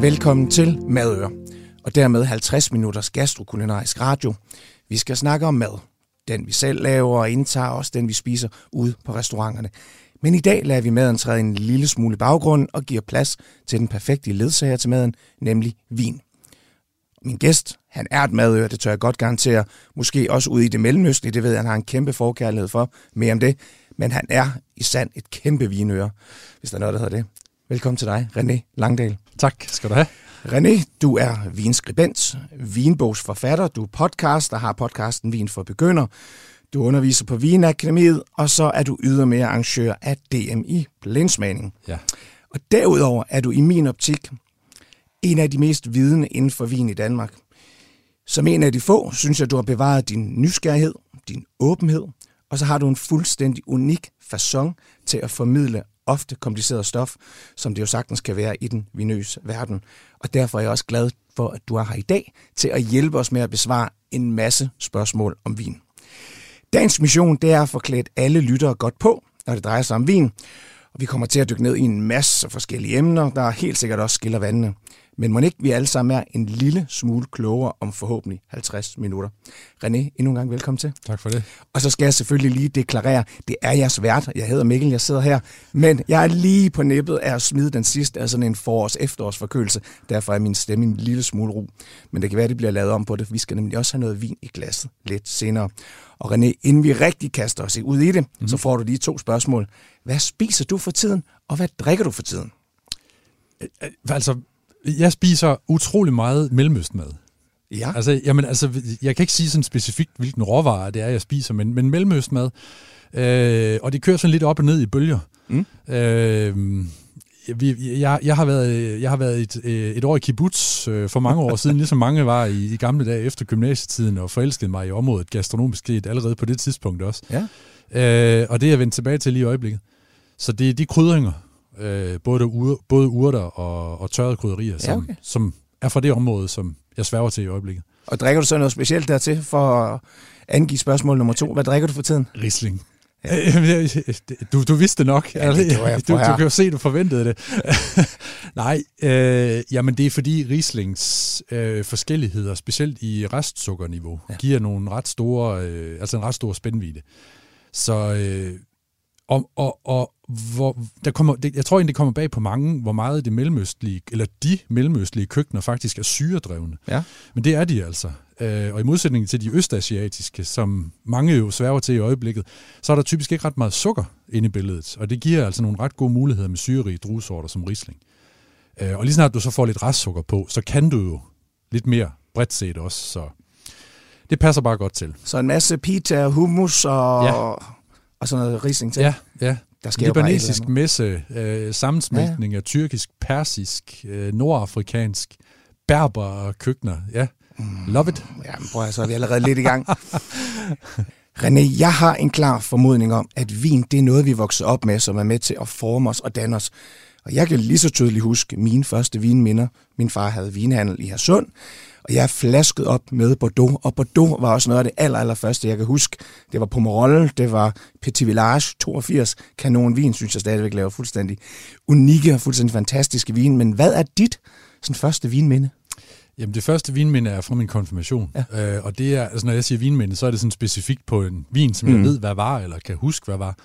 Velkommen til Madøre, og dermed 50 minutters gastrokulinarisk radio. Vi skal snakke om mad. Den vi selv laver og indtager, også den vi spiser ude på restauranterne. Men i dag lader vi maden træde en lille smule i baggrund og giver plads til den perfekte ledsager til maden, nemlig vin. Min gæst, han er et madøre, det tør jeg godt garantere. Måske også ude i det mellemøstlige, det ved jeg, han har en kæmpe forkærlighed for. Mere om det. Men han er i sand et kæmpe vinøre, hvis der er noget, der hedder det. Velkommen til dig, René Langdal. Tak skal du have. René, du er vinskribent, vinbogsforfatter, du er podcast, der har podcasten Vin for Begynder. Du underviser på Vinakademiet, og så er du ydermere arrangør af DMI Blindsmagning. Ja. Og derudover er du i min optik en af de mest vidende inden for vin i Danmark. Som en af de få, synes jeg, du har bevaret din nysgerrighed, din åbenhed, og så har du en fuldstændig unik façon til at formidle ofte kompliceret stof, som det jo sagtens kan være i den vinøse verden. Og derfor er jeg også glad for, at du er her i dag til at hjælpe os med at besvare en masse spørgsmål om vin. Dagens mission det er at forklæde alle lyttere godt på, når det drejer sig om vin. Og vi kommer til at dykke ned i en masse forskellige emner, der helt sikkert også skiller vandene. Men må ikke vi alle sammen er en lille smule klogere om forhåbentlig 50 minutter. René, endnu en gang velkommen til. Tak for det. Og så skal jeg selvfølgelig lige deklarere, det er jeres vært. Jeg hedder Mikkel, jeg sidder her. Men jeg er lige på nippet af at smide den sidste af sådan en forårs-efterårs forkølelse. Derfor er min stemme en lille smule ro. Men det kan være, det bliver lavet om på det. Vi skal nemlig også have noget vin i glasset lidt senere. Og René, inden vi rigtig kaster os ud i det, mm-hmm. så får du lige to spørgsmål. Hvad spiser du for tiden, og hvad drikker du for tiden? Altså, jeg spiser utrolig meget mellemøstmad. Ja. Altså, jamen, altså, jeg kan ikke sige sådan specifikt, hvilken råvarer det er, jeg spiser, men, men mellemøstmad, øh, og det kører sådan lidt op og ned i bølger. Mm. Øh, vi, jeg, jeg har været, jeg har været et, et år i kibbutz øh, for mange år siden, ligesom mange var i, i gamle dage efter gymnasietiden, og forelskede mig i området gastronomisk set allerede på det tidspunkt også. Ja. Øh, og det er jeg vendt tilbage til lige i øjeblikket. Så det er de krydringer, øh, både, ur, både urter og, og tørrede krydderier, som, ja, okay. som er fra det område, som jeg sværger til i øjeblikket. Og drikker du så noget specielt dertil for at angive spørgsmål nummer to? Hvad drikker du for tiden? Riesling. Ja. Du, du vidste nok. Ja, det jeg du, du kan jo se, du forventede det. Nej, øh, jamen det er fordi Rieslings øh, forskelligheder, specielt i restsukkerniveau, ja. giver nogle ret store, øh, altså en ret stor spændvidde. Så øh, og, og, og hvor, der kommer, det, jeg tror egentlig, det kommer bag på mange, hvor meget det mellemøstlige, eller de mellemøstlige køkkener faktisk er syredrevne. Ja. Men det er de altså. Øh, og i modsætning til de østasiatiske, som mange jo sværger til i øjeblikket, så er der typisk ikke ret meget sukker inde i billedet. Og det giver altså nogle ret gode muligheder med syrerige druesorter som Riesling. Øh, og lige snart du så får lidt restsukker på, så kan du jo lidt mere bredt set også. Så det passer bare godt til. Så en masse pita, hummus og... Ja og sådan noget rising til. Ja, ja. Der sker Libanesisk messe, øh, sammensmeltning ja. af tyrkisk, persisk, øh, nordafrikansk, berber køkkener. Ja, mm. love it. Ja, men prøv at så er vi allerede lidt i gang. René, jeg har en klar formodning om, at vin det er noget, vi vokser op med, som er med til at forme os og danne os. Og jeg kan lige så tydeligt huske mine første vinminder. Min far havde vinhandel i Hersund, og jeg er flasket op med Bordeaux, og Bordeaux var også noget af det aller, aller første, jeg kan huske. Det var Pomerol, det var Petit Village 82, kanonvin, synes jeg stadigvæk laver fuldstændig unikke og fuldstændig fantastiske vin. Men hvad er dit sådan første vinminde? Jamen det første vinminde er fra min konfirmation, ja. øh, og det er, altså når jeg siger vinminde, så er det sådan specifikt på en vin, som mm. jeg ved, hvad var, eller kan huske, hvad var.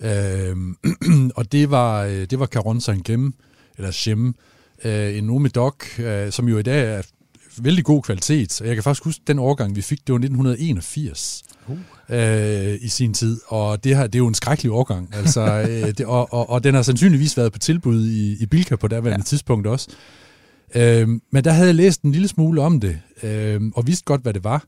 Øh, og det var, øh, det var Caron saint eller Chem, øh, en Omedoc, øh, som jo i dag er vældig god kvalitet. Og jeg kan faktisk huske, den årgang, vi fik, det var 1981. Uh. Øh, i sin tid, og det her det er jo en skrækkelig årgang, altså, øh, det, og, og, og den har sandsynligvis været på tilbud i, i Bilka på daværende ja. tidspunkt også. Øh, men der havde jeg læst en lille smule om det, øh, og vidste godt, hvad det var.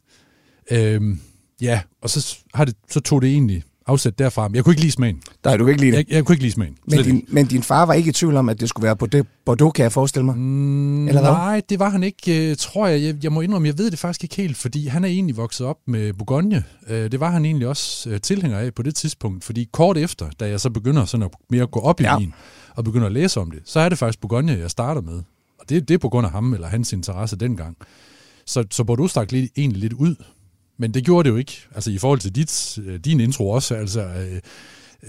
Øh, ja, og så, har det, så tog det egentlig afsæt derfra. Men jeg kunne ikke lide smagen. Nej, du kunne ikke lide det? Jeg, jeg kunne ikke lide smagen. Men din, men din far var ikke i tvivl om, at det skulle være på det Bordeaux, kan jeg forestille mig? Mm, Eller hvad? Nej, det var han ikke, øh, tror jeg. jeg. Jeg må indrømme, jeg ved det faktisk ikke helt, fordi han er egentlig vokset op med Bourgogne. Øh, det var han egentlig også øh, tilhænger af på det tidspunkt, fordi kort efter, da jeg så begynder sådan at mere at gå op i ja. vin, og begynder at læse om det, så er det faktisk Bourgogne, jeg starter med. Og det, det er på grund af ham eller hans interesse dengang. Så, så Bordeaux stak lidt, egentlig lidt ud men det gjorde det jo ikke. Altså i forhold til dit, øh, din intro også, altså, øh,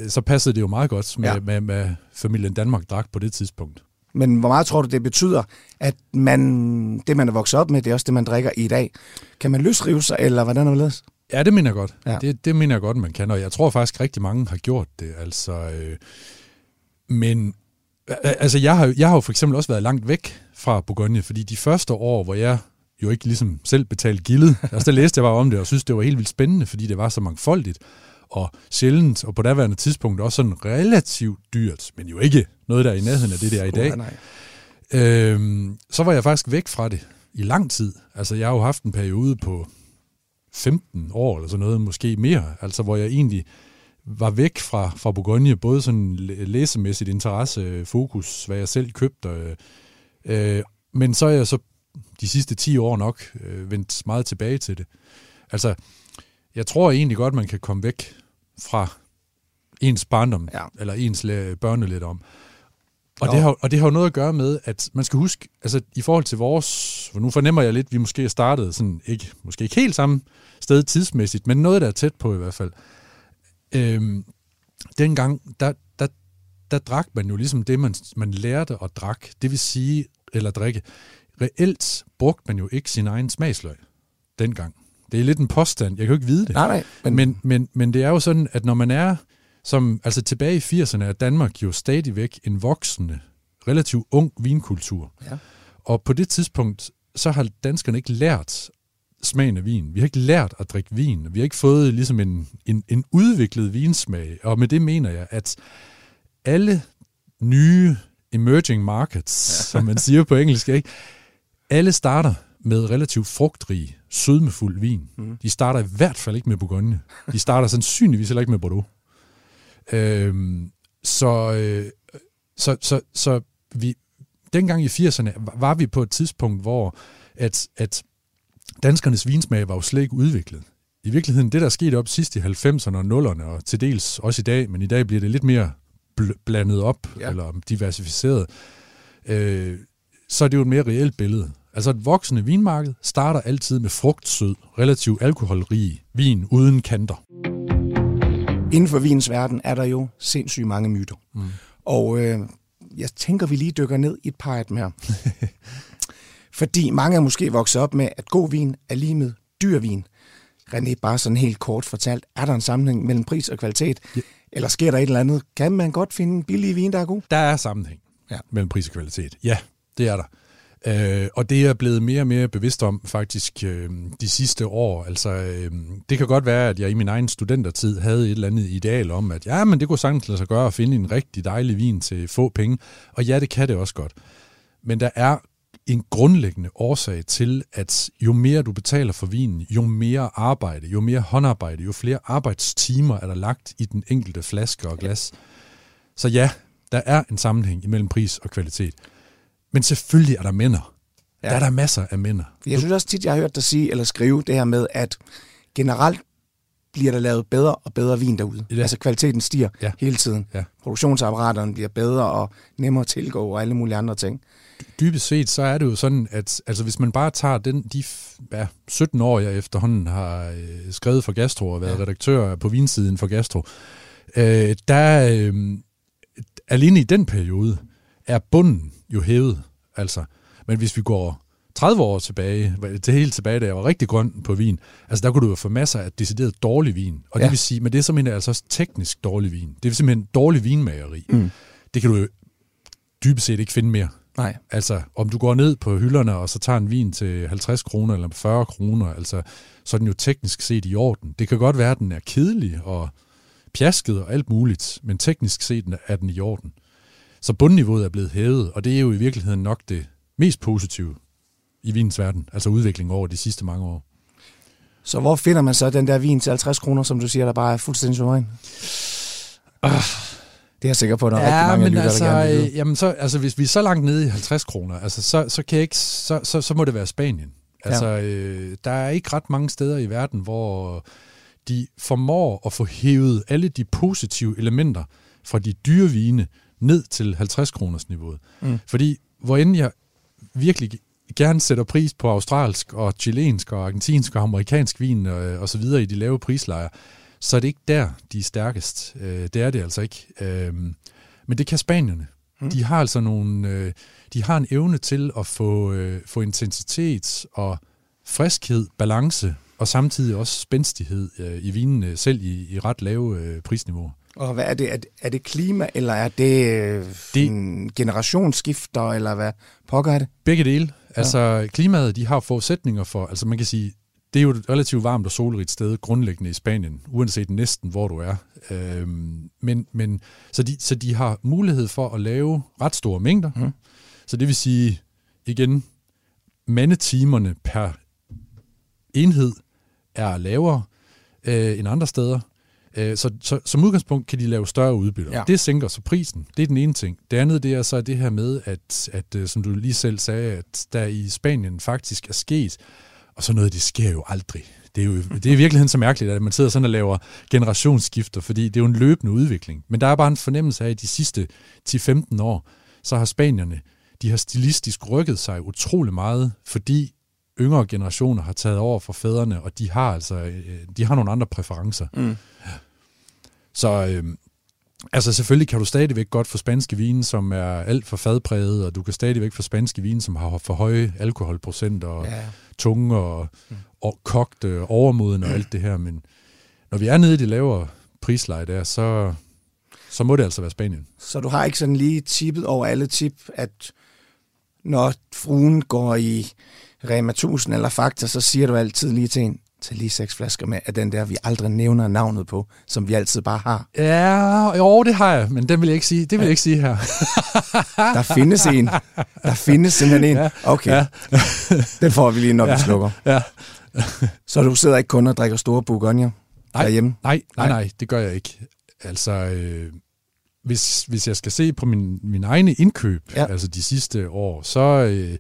så passede det jo meget godt med, ja. med, med familien Danmark drak på det tidspunkt. Men hvor meget tror du, det betyder, at man, det, man er vokset op med, det er også det, man drikker i dag? Kan man løsrive sig, eller hvordan er det? Ja, det mener jeg godt. Ja. Det, det mener jeg godt, man kan, og jeg tror faktisk rigtig mange har gjort det. Altså, øh, men altså, jeg har, jeg har jo for eksempel også været langt væk fra Bourgogne, fordi de første år, hvor jeg jo ikke ligesom selv betalte gildet, altså der læste jeg bare om det, og synes, det var helt vildt spændende, fordi det var så mangfoldigt, og sjældent, og på daværende tidspunkt også sådan relativt dyrt, men jo ikke noget, der er i nærheden af det, der er i dag. Nej, nej. Øhm, så var jeg faktisk væk fra det i lang tid. Altså, jeg har jo haft en periode på 15 år eller sådan noget, måske mere, altså hvor jeg egentlig var væk fra, fra Bourgogne, både sådan læsemæssigt interesse, fokus, hvad jeg selv købte, øh, øh, men så er jeg så de sidste 10 år nok øh, vendt meget tilbage til det. Altså, jeg tror egentlig godt, man kan komme væk fra ens barndom, ja. eller ens børnelærdom. Og det, har, og det har jo noget at gøre med, at man skal huske, altså i forhold til vores, for nu fornemmer jeg lidt, at vi måske er startet sådan, ikke, måske ikke helt samme sted tidsmæssigt, men noget, der er tæt på i hvert fald. Øhm, dengang, der, der, der drak man jo ligesom det, man, man lærte at drak, det vil sige, eller drikke. Reelt brugte man jo ikke sin egen smagsløg dengang. Det er lidt en påstand, jeg kan jo ikke vide det. Nej, nej. Men... Men, men, men det er jo sådan, at når man er, som, altså tilbage i 80'erne, er Danmark jo stadigvæk en voksende, relativt ung vinkultur. Ja. Og på det tidspunkt, så har danskerne ikke lært smagen af vin. Vi har ikke lært at drikke vin. Vi har ikke fået ligesom en, en, en udviklet vinsmag. Og med det mener jeg, at alle nye emerging markets, ja. som man siger på engelsk, ikke? Alle starter med relativt frugtrig, sødmefuld vin. Mm. De starter i hvert fald ikke med Bourgogne. De starter sandsynligvis heller ikke med Bordeaux. Øhm, så, øh, så, så, så vi, dengang i 80'erne var vi på et tidspunkt, hvor at, at danskernes vinsmag var jo slet ikke udviklet. I virkeligheden, det der skete op sidst i 90'erne og 0'erne, og til dels også i dag, men i dag bliver det lidt mere bl- blandet op, ja. eller diversificeret, øh, så er det jo et mere reelt billede. Altså et voksende vinmarked starter altid med frugtsød, relativt alkoholrig vin uden kanter. Inden for vins verden er der jo sindssygt mange myter. Mm. Og øh, jeg tænker, vi lige dykker ned i et par af dem her. Fordi mange er måske vokset op med, at god vin er lige med dyr vin. René, bare sådan helt kort fortalt, er der en sammenhæng mellem pris og kvalitet? Ja. Eller sker der et eller andet? Kan man godt finde billig vin, der er god? Der er sammenhæng ja. mellem pris og kvalitet. Ja, det er der. Øh, og det er jeg blevet mere og mere bevidst om faktisk øh, de sidste år. Altså, øh, det kan godt være, at jeg i min egen studentertid havde et eller andet ideal om, at ja, men det kunne sagtens lade sig gøre at finde en rigtig dejlig vin til få penge. Og ja, det kan det også godt. Men der er en grundlæggende årsag til, at jo mere du betaler for vinen, jo mere arbejde, jo mere håndarbejde, jo flere arbejdstimer er der lagt i den enkelte flaske og glas. Så ja, der er en sammenhæng imellem pris og kvalitet. Men selvfølgelig er der mænder. Ja. Der er der masser af mænder. Jeg synes også tit, jeg har hørt dig sige eller skrive det her med, at generelt bliver der lavet bedre og bedre vin derude. Ja. Altså kvaliteten stiger ja. hele tiden. Ja. Produktionsapparaterne bliver bedre og nemmere at tilgå og alle mulige andre ting. Dybest set, så er det jo sådan, at altså, hvis man bare tager den, de ja, 17 år, jeg efterhånden har øh, skrevet for Gastro og været ja. redaktør på vinsiden for Gastro, øh, der øh, alene i den periode er bunden jo hævet. Altså. Men hvis vi går 30 år tilbage, det helt tilbage, da jeg var rigtig grøn på vin, altså der kunne du jo få masser af decideret dårlig vin. Og ja. det vil sige, men det er simpelthen altså også teknisk dårlig vin. Det er simpelthen dårlig vinmageri. Mm. Det kan du jo dybest set ikke finde mere. Nej. Altså, om du går ned på hylderne, og så tager en vin til 50 kroner eller 40 kroner, altså, så er den jo teknisk set i orden. Det kan godt være, at den er kedelig og pjasket og alt muligt, men teknisk set er den i orden. Så bundniveauet er blevet hævet, og det er jo i virkeligheden nok det mest positive i vinens verden, altså udvikling over de sidste mange år. Så hvor finder man så den der vin til 50 kroner, som du siger, der bare er fuldstændig suveræn? Uh, det er jeg sikker på, at der er ja, rigtig mange men lytter, altså, der gerne vil Jamen så, altså, hvis vi er så langt nede i 50 kroner, altså, så, så, kan jeg ikke, så, så, så må det være Spanien. Altså, ja. øh, der er ikke ret mange steder i verden, hvor de formår at få hævet alle de positive elementer fra de dyre vine ned til 50 kroners niveauet. Mm. Fordi hvor end jeg virkelig gerne sætter pris på australsk og chilensk og argentinsk og amerikansk vin og, øh, og så videre i de lave prislejer, så er det ikke der, de er stærkest. Øh, det er det altså ikke. Øh, men det kan spanierne. Mm. De har altså nogle, øh, de har en evne til at få, øh, få intensitet og friskhed, balance og samtidig også spændstighed øh, i vinene, selv i, i ret lave øh, prisniveauer. Og hvad er det? Er det, er det klima, eller er det, øh, det en generationsskifter, eller hvad pokker er det? Begge dele. Altså, ja. klimaet, de har forudsætninger for, altså man kan sige, det er jo et relativt varmt og solrigt sted, grundlæggende i Spanien, uanset næsten hvor du er. Øhm, men, men, så, de, så de har mulighed for at lave ret store mængder. Mm. Så det vil sige, igen, mandetimerne per enhed er lavere øh, end andre steder. Øh, så, så som udgangspunkt kan de lave større udbytter. Ja. Det sænker så prisen. Det er den ene ting. Det andet det er så det her med, at, at øh, som du lige selv sagde, at der i Spanien faktisk er sket, og så noget, det sker jo aldrig. Det er jo det er i virkeligheden så mærkeligt, at man sidder sådan og laver generationsskifter, fordi det er jo en løbende udvikling. Men der er bare en fornemmelse af, at de sidste 10-15 år, så har spanierne, de har stilistisk rykket sig utrolig meget, fordi yngre generationer har taget over for fædrene, og de har altså øh, de har nogle andre præferencer. Mm. Så øh, altså selvfølgelig kan du stadigvæk godt få spanske vine, som er alt for fadpræget, og du kan stadigvæk få spanske vine, som har for høje alkoholprocenter og ja. tunge og, mm. og kogt overmoden og alt det her. Men når vi er nede i det lavere prisleje der, så, så må det altså være Spanien. Så du har ikke sådan lige tippet over alle tip, at når fruen går i Rema 1000 eller Fakta, så siger du altid lige til en, tag lige seks flasker med af den der, vi aldrig nævner navnet på, som vi altid bare har. Ja, jo, det har jeg, men den vil jeg ikke sige. Det vil jeg ikke sige her. der findes en. Der findes simpelthen en. Okay. Ja. den får vi lige, når ja. vi slukker. Ja. Så du sidder ikke kun og drikker store bourgogne nej, derhjemme? Nej, nej, nej, det gør jeg ikke. Altså, øh, hvis, hvis jeg skal se på min, min egne indkøb, ja. altså de sidste år, så... Øh,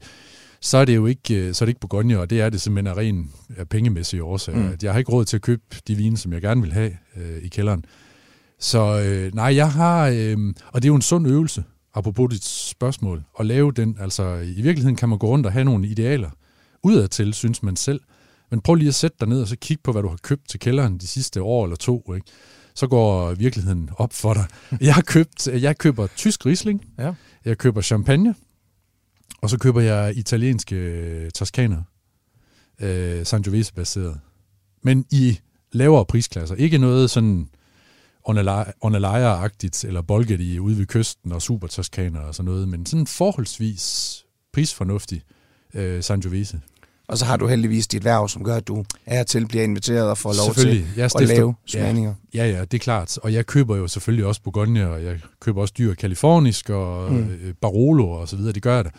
så er det jo ikke, øh, så er det ikke Bourgogne, og det er det simpelthen af ren af pengemæssige årsager. Mm. Jeg har ikke råd til at købe de vine, som jeg gerne vil have øh, i kælderen. Så øh, nej, jeg har, øh, og det er jo en sund øvelse, apropos dit spørgsmål, at lave den. Altså i virkeligheden kan man gå rundt og have nogle idealer udadtil, synes man selv. Men prøv lige at sætte dig ned og så kigge på, hvad du har købt til kælderen de sidste år eller to. Ikke? Så går virkeligheden op for dig. Jeg har købt, jeg køber tysk Riesling, ja. jeg køber champagne, og så køber jeg italienske øh, toskaner, øh, Sangiovese-baseret. Men i lavere prisklasser. Ikke noget sådan Onalaya-agtigt, eller Bolgeti ude ved kysten og super toskaner og sådan noget, men sådan forholdsvis prisfornuftig øh, Sangiovese. Og så har du heldigvis dit værv, som gør, at du er til bliver inviteret og får lov til jeg at lave smagninger. Ja, ja, ja, det er klart. Og jeg køber jo selvfølgelig også Bourgogne, og jeg køber også dyr kalifornisk og mm. Øh, Barolo og så videre. Det gør jeg da.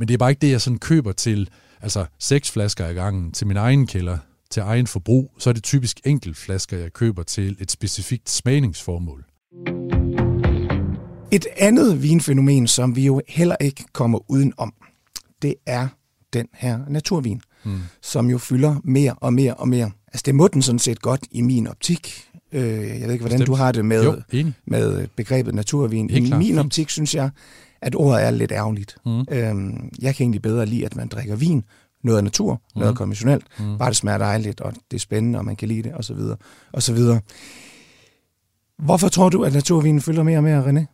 Men det er bare ikke det, jeg sådan køber til altså seks flasker i gangen til min egen kælder, til egen forbrug. Så er det typisk flasker, jeg køber til et specifikt smagningsformål. Et andet vinfænomen, som vi jo heller ikke kommer uden om, det er den her naturvin, mm. som jo fylder mere og mere og mere. Altså det må den sådan set godt i min optik. Øh, jeg ved ikke, hvordan Bestemt. du har det med, jo, med begrebet naturvin. Helt I min optik synes jeg, at ordet er lidt ærgerligt. Mm. Øhm, jeg kan egentlig bedre lide, at man drikker vin, noget af natur, mm. noget konventionelt, mm. bare det smager dejligt, og det er spændende, og man kan lide det, og så videre, og så videre. Hvorfor tror du, at naturvinen fylder mere og mere, René?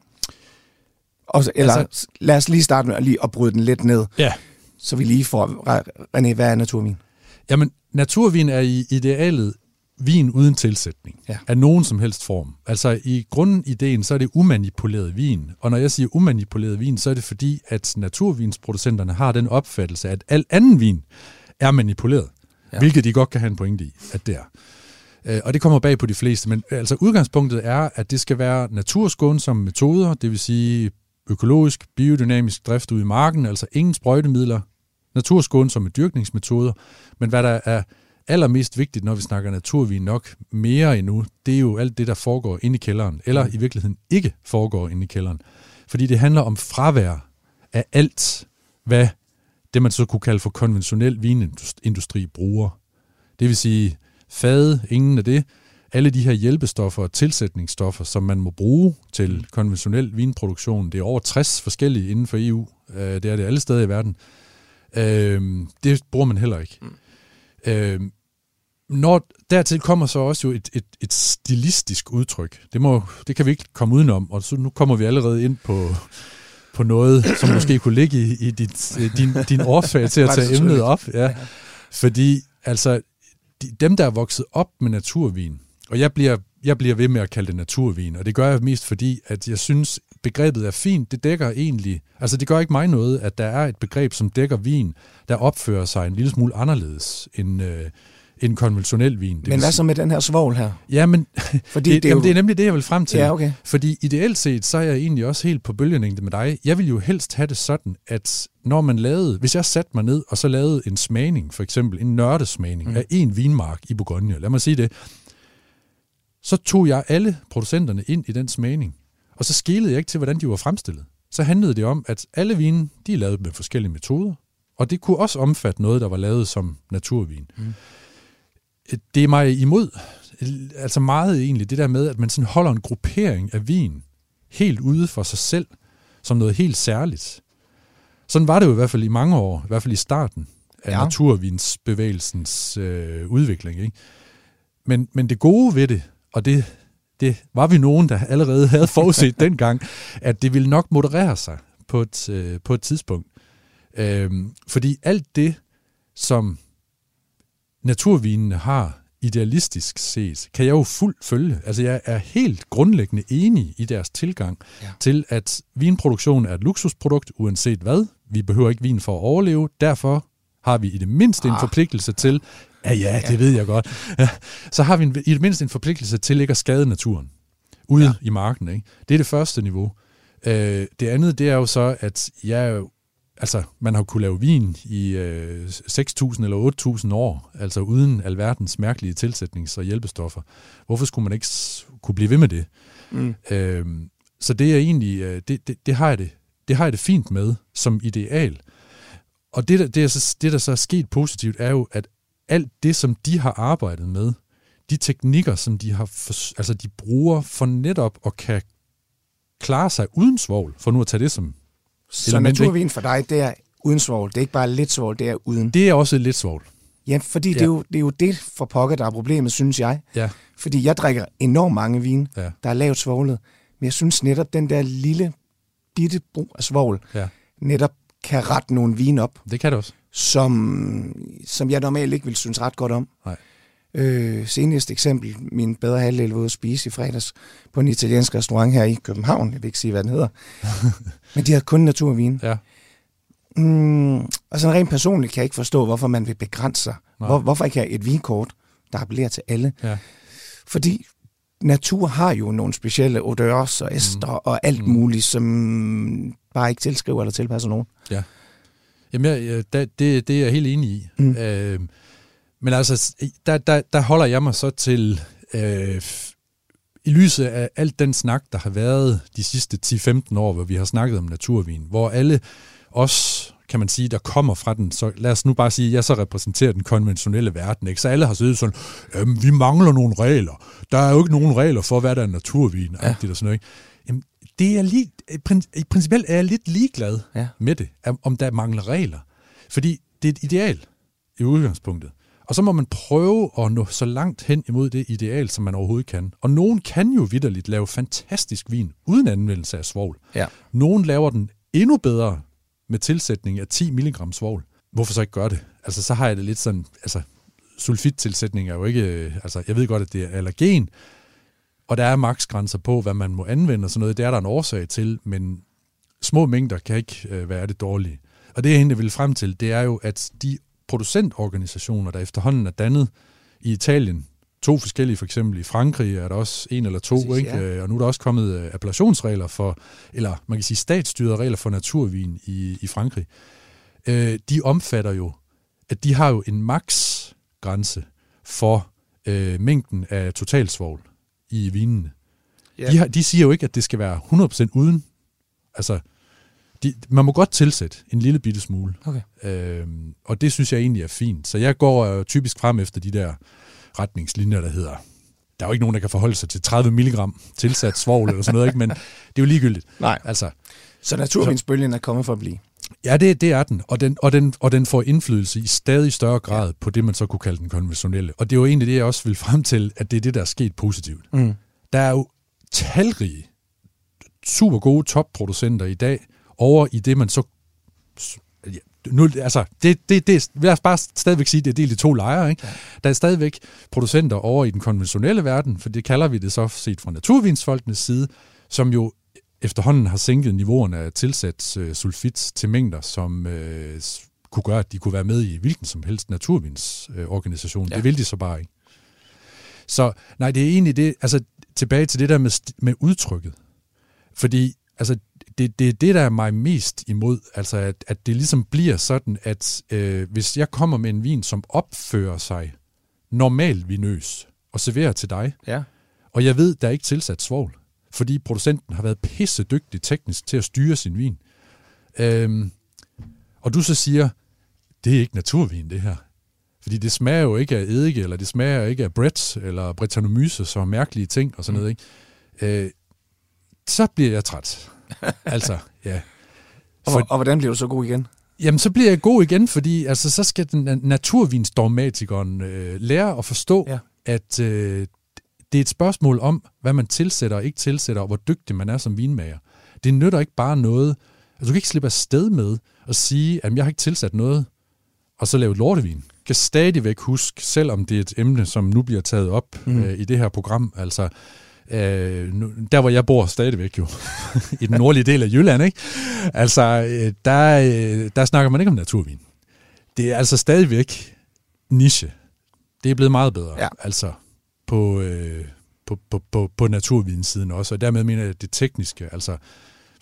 Og, eller altså, lad os lige starte med at, lige at bryde den lidt ned, ja. så vi lige får, René, hvad er naturvin? Jamen, naturvin er i idealet vin uden tilsætning ja. af nogen som helst form. Altså i grundideen, så er det umanipuleret vin. Og når jeg siger umanipuleret vin, så er det fordi, at naturvinsproducenterne har den opfattelse, at al anden vin er manipuleret. Ja. Hvilket de godt kan have en pointe i, at det er. Øh, og det kommer bag på de fleste. Men altså udgangspunktet er, at det skal være naturskånsomme metoder, det vil sige økologisk, biodynamisk drift ude i marken, altså ingen sprøjtemidler, naturskånsomme dyrkningsmetoder, men hvad der er allermest vigtigt, når vi snakker naturvin nok mere endnu, det er jo alt det, der foregår inde i kælderen, eller mm. i virkeligheden ikke foregår inde i kælderen. Fordi det handler om fravær af alt, hvad det man så kunne kalde for konventionel vinindustri bruger. Det vil sige fade, ingen af det, alle de her hjælpestoffer og tilsætningsstoffer, som man må bruge til konventionel vinproduktion, det er over 60 forskellige inden for EU, øh, det er det alle steder i verden, øh, det bruger man heller ikke. Mm. Øh, når dertil kommer så også jo et, et, et stilistisk udtryk. Det, må, det kan vi ikke komme udenom, og så nu kommer vi allerede ind på, på noget, som måske kunne ligge i, i dit, din, din årsag til at tage emnet op. Ja. Fordi altså, de, dem, der er vokset op med naturvin, og jeg bliver, jeg bliver ved med at kalde det naturvin, og det gør jeg mest fordi, at jeg synes, begrebet er fint. Det dækker egentlig, altså det gør ikke mig noget, at der er et begreb, som dækker vin, der opfører sig en lille smule anderledes end, øh, en konventionel vin. Det men hvad så med den her svovl her? Ja, men Fordi det, det, er jamen, jo... det er nemlig det, jeg vil frem til. Ja, okay. Fordi ideelt set, så er jeg egentlig også helt på bølgelængde med dig. Jeg vil jo helst have det sådan, at når man lavede, hvis jeg satte mig ned og så lavede en smagning, for eksempel en nørdesmagning mm. af en vinmark i Bourgogne, lad mig sige det, så tog jeg alle producenterne ind i den smagning, og så skilede jeg ikke til, hvordan de var fremstillet. Så handlede det om, at alle vine, de er lavet med forskellige metoder, og det kunne også omfatte noget, der var lavet som naturvin. Mm det er mig imod, altså meget egentlig, det der med, at man sådan holder en gruppering af vin helt ude for sig selv, som noget helt særligt. Sådan var det jo i hvert fald i mange år, i hvert fald i starten af ja. naturvinsbevægelsens øh, udvikling. Ikke? Men, men det gode ved det, og det, det var vi nogen, der allerede havde forudset dengang, at det ville nok moderere sig på et, øh, på et tidspunkt. Øh, fordi alt det, som naturvinene har idealistisk set, kan jeg jo fuldt følge. Altså jeg er helt grundlæggende enig i deres tilgang ja. til, at vinproduktion er et luksusprodukt, uanset hvad. Vi behøver ikke vin for at overleve, derfor har vi i det mindste ah. en forpligtelse til, ja ja, det ja. ved jeg godt, ja, så har vi en, i det mindste en forpligtelse til ikke at skade naturen ude ja. i marken. Ikke? Det er det første niveau. Øh, det andet, det er jo så, at jeg er altså, man har kunnet lave vin i øh, 6.000 eller 8.000 år, altså uden alverdens mærkelige tilsætnings- og hjælpestoffer. Hvorfor skulle man ikke kunne blive ved med det? Mm. Øhm, så det er egentlig, øh, det, det, det, har jeg det, det har jeg det fint med som ideal. Og det, der, det, er så, det, der så er sket positivt, er jo, at alt det, som de har arbejdet med, de teknikker, som de har for, altså de bruger for netop at kan klare sig uden svovl, for nu at tage det som så naturvin for dig, det er uden svovl. Det er ikke bare lidt svovl, det er uden. Det er også lidt svovl. Ja, fordi ja. Det, er jo, det er jo det for pokker, der er problemet, synes jeg. Ja. Fordi jeg drikker enormt mange vin, ja. der er lavt svovlet. Men jeg synes netop, den der lille bitte brug af svovl, ja. netop kan rette nogle vin op. Det kan det også. Som, som jeg normalt ikke vil synes ret godt om. Nej. Øh, seneste eksempel, min bedre halvdel var ude at spise i fredags på en italiensk restaurant her i København. Jeg vil ikke sige, hvad den hedder. Men de havde kun naturvin. Ja. Mm, og sådan rent personligt kan jeg ikke forstå, hvorfor man vil begrænse sig. Hvor, hvorfor ikke have et vinkort, der appellerer til alle? Ja. Fordi natur har jo nogle specielle odørs og ester mm. og alt mm. muligt, som bare ikke tilskriver eller tilpasser nogen. Ja. Jamen, jeg, det, det er jeg helt enig i. Mm. Øh, men altså, der, der, der holder jeg mig så til, øh, i lyset af alt den snak, der har været de sidste 10-15 år, hvor vi har snakket om naturvin, hvor alle os, kan man sige, der kommer fra den, så lad os nu bare sige, at jeg så repræsenterer den konventionelle verden, ikke? så alle har siddet sådan, øhm, vi mangler nogle regler, der er jo ikke nogen regler for, hvad der er naturvin, ja. og sådan noget. Ikke? Jamen, det er lige, i principielt er jeg lidt ligeglad ja. med det, om der mangler regler. Fordi det er et ideal i udgangspunktet. Og så må man prøve at nå så langt hen imod det ideal, som man overhovedet kan. Og nogen kan jo vidderligt lave fantastisk vin uden anvendelse af svovl. Ja. Nogen laver den endnu bedre med tilsætning af 10 mg svovl. Hvorfor så ikke gøre det? Altså, så har jeg det lidt sådan, altså, sulfittilsætning er jo ikke, altså, jeg ved godt, at det er allergen, og der er maksgrænser på, hvad man må anvende og sådan noget. Det er der en årsag til, men små mængder kan ikke øh, være det dårlige. Og det, jeg egentlig vil frem til, det er jo, at de producentorganisationer, der efterhånden er dannet i Italien. To forskellige, for eksempel i Frankrig er der også en eller to, Præcis, ikke? Ja. Øh, og nu er der også kommet øh, appellationsregler for, eller man kan sige statsstyrede regler for naturvin i, i Frankrig. Øh, de omfatter jo, at de har jo en maksgrænse for øh, mængden af totalsvovl i vinene. Ja. De, har, de siger jo ikke, at det skal være 100% uden. Altså, de, man må godt tilsætte en lille bitte smule. Okay. Øhm, og det synes jeg egentlig er fint. Så jeg går øh, typisk frem efter de der retningslinjer, der hedder, der er jo ikke nogen, der kan forholde sig til 30 mg tilsat svovl eller sådan noget, ikke? men det er jo ligegyldigt. Nej. Altså, så naturvindsbølgen er kommet for at blive? Ja, det, det er den. Og, den, og, den. og den får indflydelse i stadig større grad ja. på det, man så kunne kalde den konventionelle. Og det er jo egentlig det, jeg også vil frem til, at det er det, der er sket positivt. Mm. Der er jo talrige, super gode topproducenter i dag, over i det, man så... Ja, nu, altså, det, det, det, lad os bare stadigvæk sige, det er delt i to lejre. Ikke? Ja. Der er stadigvæk producenter over i den konventionelle verden, for det kalder vi det så set fra naturvinsfolkenes side, som jo efterhånden har sænket niveauerne af tilsat øh, sulfit til mængder, som øh, kunne gøre, at de kunne være med i hvilken som helst naturvindsorganisation. Øh, ja. Det vil de så bare ikke. Så nej, det er egentlig det, altså tilbage til det der med, med udtrykket. Fordi altså, det, det er det, der er mig mest imod, altså at, at det ligesom bliver sådan, at øh, hvis jeg kommer med en vin, som opfører sig normalt vinøs, og serverer til dig, ja. og jeg ved, der er ikke tilsat svovl, fordi producenten har været pisse dygtig teknisk til at styre sin vin, øhm, og du så siger, det er ikke naturvin, det her. Fordi det smager jo ikke af eddike, eller det smager ikke af Brett, eller Brettanomyces, så mærkelige ting og sådan noget. Ikke? Øh, så bliver jeg træt. altså, ja. For, og, og hvordan bliver du så god igen? Jamen, så bliver jeg god igen, fordi altså, så skal den naturvinsdogmatikeren øh, lære at forstå, ja. at øh, det er et spørgsmål om, hvad man tilsætter og ikke tilsætter, og hvor dygtig man er som vinmager. Det nytter ikke bare noget. Altså, du kan ikke slippe sted med at sige, at jeg har ikke tilsat noget, og så lave lortevin. Kan stadigvæk huske, selvom det er et emne, som nu bliver taget op mm. øh, i det her program, altså øh, nu, der hvor jeg bor stadigvæk jo, i den nordlige del af Jylland, ikke? Altså, øh, der, øh, der snakker man ikke om naturvin. Det er altså stadigvæk niche. Det er blevet meget bedre, ja. altså på, øh, på, på, på, på naturvinsiden også, og dermed mener jeg det tekniske, altså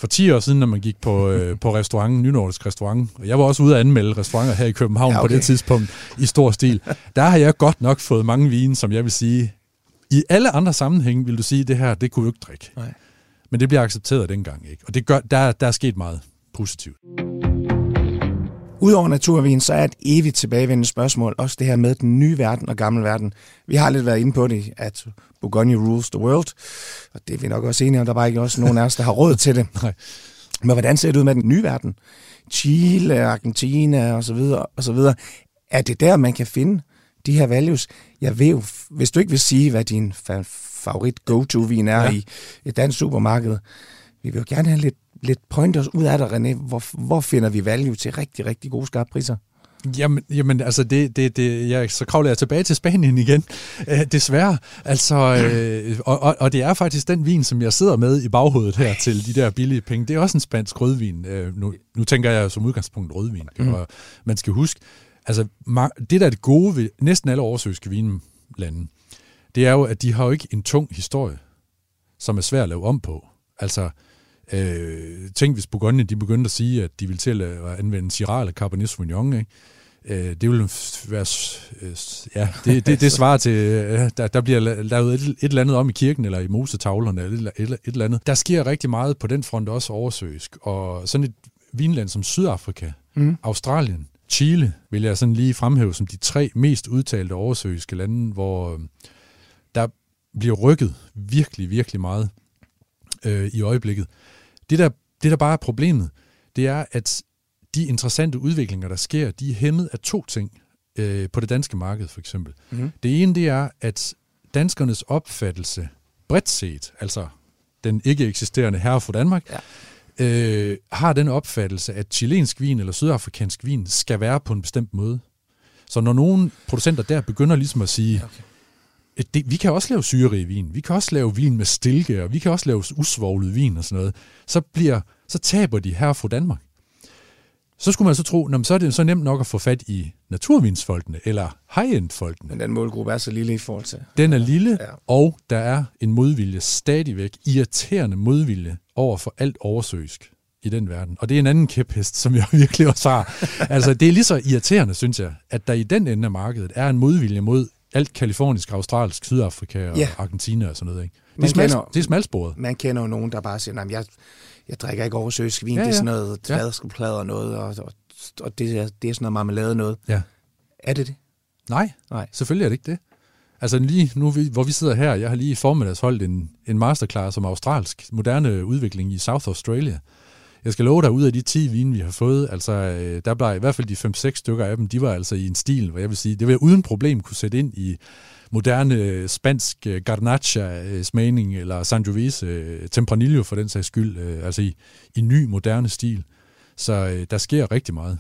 for 10 år siden, når man gik på, øh, på restauranten, Nynordisk Restaurant, og jeg var også ude at anmelde restauranter her i København ja, okay. på det tidspunkt i stor stil, der har jeg godt nok fået mange vine, som jeg vil sige, i alle andre sammenhænge vil du sige, at det her, det kunne du ikke drikke. Nej. Men det bliver accepteret dengang, ikke? Og det gør, der, der er sket meget positivt. Udover naturvin, så er et evigt tilbagevendende spørgsmål også det her med den nye verden og gamle verden. Vi har lidt været inde på det, at Bourgogne rules the world, og det er vi nok også enige om, der er bare ikke også nogen af os, der har råd til det. Nej. Men hvordan ser det ud med den nye verden? Chile, Argentina og så videre, og så videre. Er det der, man kan finde de her values? Jeg ved jo, hvis du ikke vil sige, hvad din favorit go-to-vin er ja. i et dansk supermarked, vi vil jo gerne have lidt lidt pointers ud af dig, René. Hvor, hvor finder vi value til rigtig, rigtig gode skarpe priser? Jamen, jamen altså, det, det, det, jeg, så kravler jeg tilbage til Spanien igen, øh, desværre. Altså, øh, og, og, og det er faktisk den vin, som jeg sidder med i baghovedet her til de der billige penge. Det er også en spansk rødvin. Øh, nu, nu tænker jeg som udgangspunkt rødvin. Mm. Og man skal huske, altså, det der er det gode ved næsten alle oversøgske vinlande, det er jo, at de har jo ikke en tung historie, som er svær at lave om på. Altså, Øh, tænk, hvis Bourgogne de begyndte at sige, at de ville til at anvende Syrah eller Cabernet Sauvignon, ikke? Øh, det vil være... Øh, ja, det, det, det svarer til... Øh, der, der bliver lavet et, et eller andet om i kirken, eller i mosetavlerne, eller et, et, et eller andet. Der sker rigtig meget på den front også oversøisk. Og sådan et vinland som Sydafrika, mm. Australien, Chile, vil jeg sådan lige fremhæve som de tre mest udtalte oversøiske lande, hvor der bliver rykket virkelig, virkelig meget øh, i øjeblikket. Det der, det, der bare er problemet, det er, at de interessante udviklinger, der sker, de er hæmmet af to ting øh, på det danske marked, for eksempel. Mm. Det ene, det er, at danskernes opfattelse, bredt set, altså den ikke eksisterende herre for Danmark, ja. Øh, har den opfattelse, at chilensk vin eller sydafrikansk vin skal være på en bestemt måde. Så når nogle producenter der begynder ligesom at sige, okay det, vi kan også lave syrerig vin, vi kan også lave vin med stilke, og vi kan også lave usvoglet vin og sådan noget, så, bliver, så taber de her fra Danmark. Så skulle man så tro, at så er det så nemt nok at få fat i naturvinsfolkene, eller high-end-folkene. Men den målgruppe er så lille i forhold til... Den er lille, ja. og der er en modvilje stadigvæk, irriterende modvilje over for alt oversøisk i den verden. Og det er en anden kæphest, som jeg virkelig også har. altså, det er lige så irriterende, synes jeg, at der i den ende af markedet er en modvilje mod alt kalifornisk, australsk, Sydafrika og ja. Argentina og sådan noget. Ikke? Det, er smal, kender, det er smalsporet. Man kender jo nogen, der bare siger, at jeg, jeg drikker ikke oversøisk vin, ja, ja. det er sådan noget tværskelplader og noget, og, og, og det, er, det er sådan noget marmelade noget. Ja. Er det det? Nej, Nej, selvfølgelig er det ikke det. Altså lige nu, hvor vi sidder her, jeg har lige i formiddags holdt en, en masterclass om australsk moderne udvikling i South Australia. Jeg skal love dig, ud af de 10 vine, vi har fået, altså, øh, der blev i hvert fald de 5-6 stykker af dem, de var altså i en stil, hvor jeg vil sige, det vil jeg uden problem kunne sætte ind i moderne øh, spansk øh, garnacha-smagning, eller Sangiovese Tempranillo for den sags skyld, altså i, i ny, moderne stil. Så der sker rigtig meget.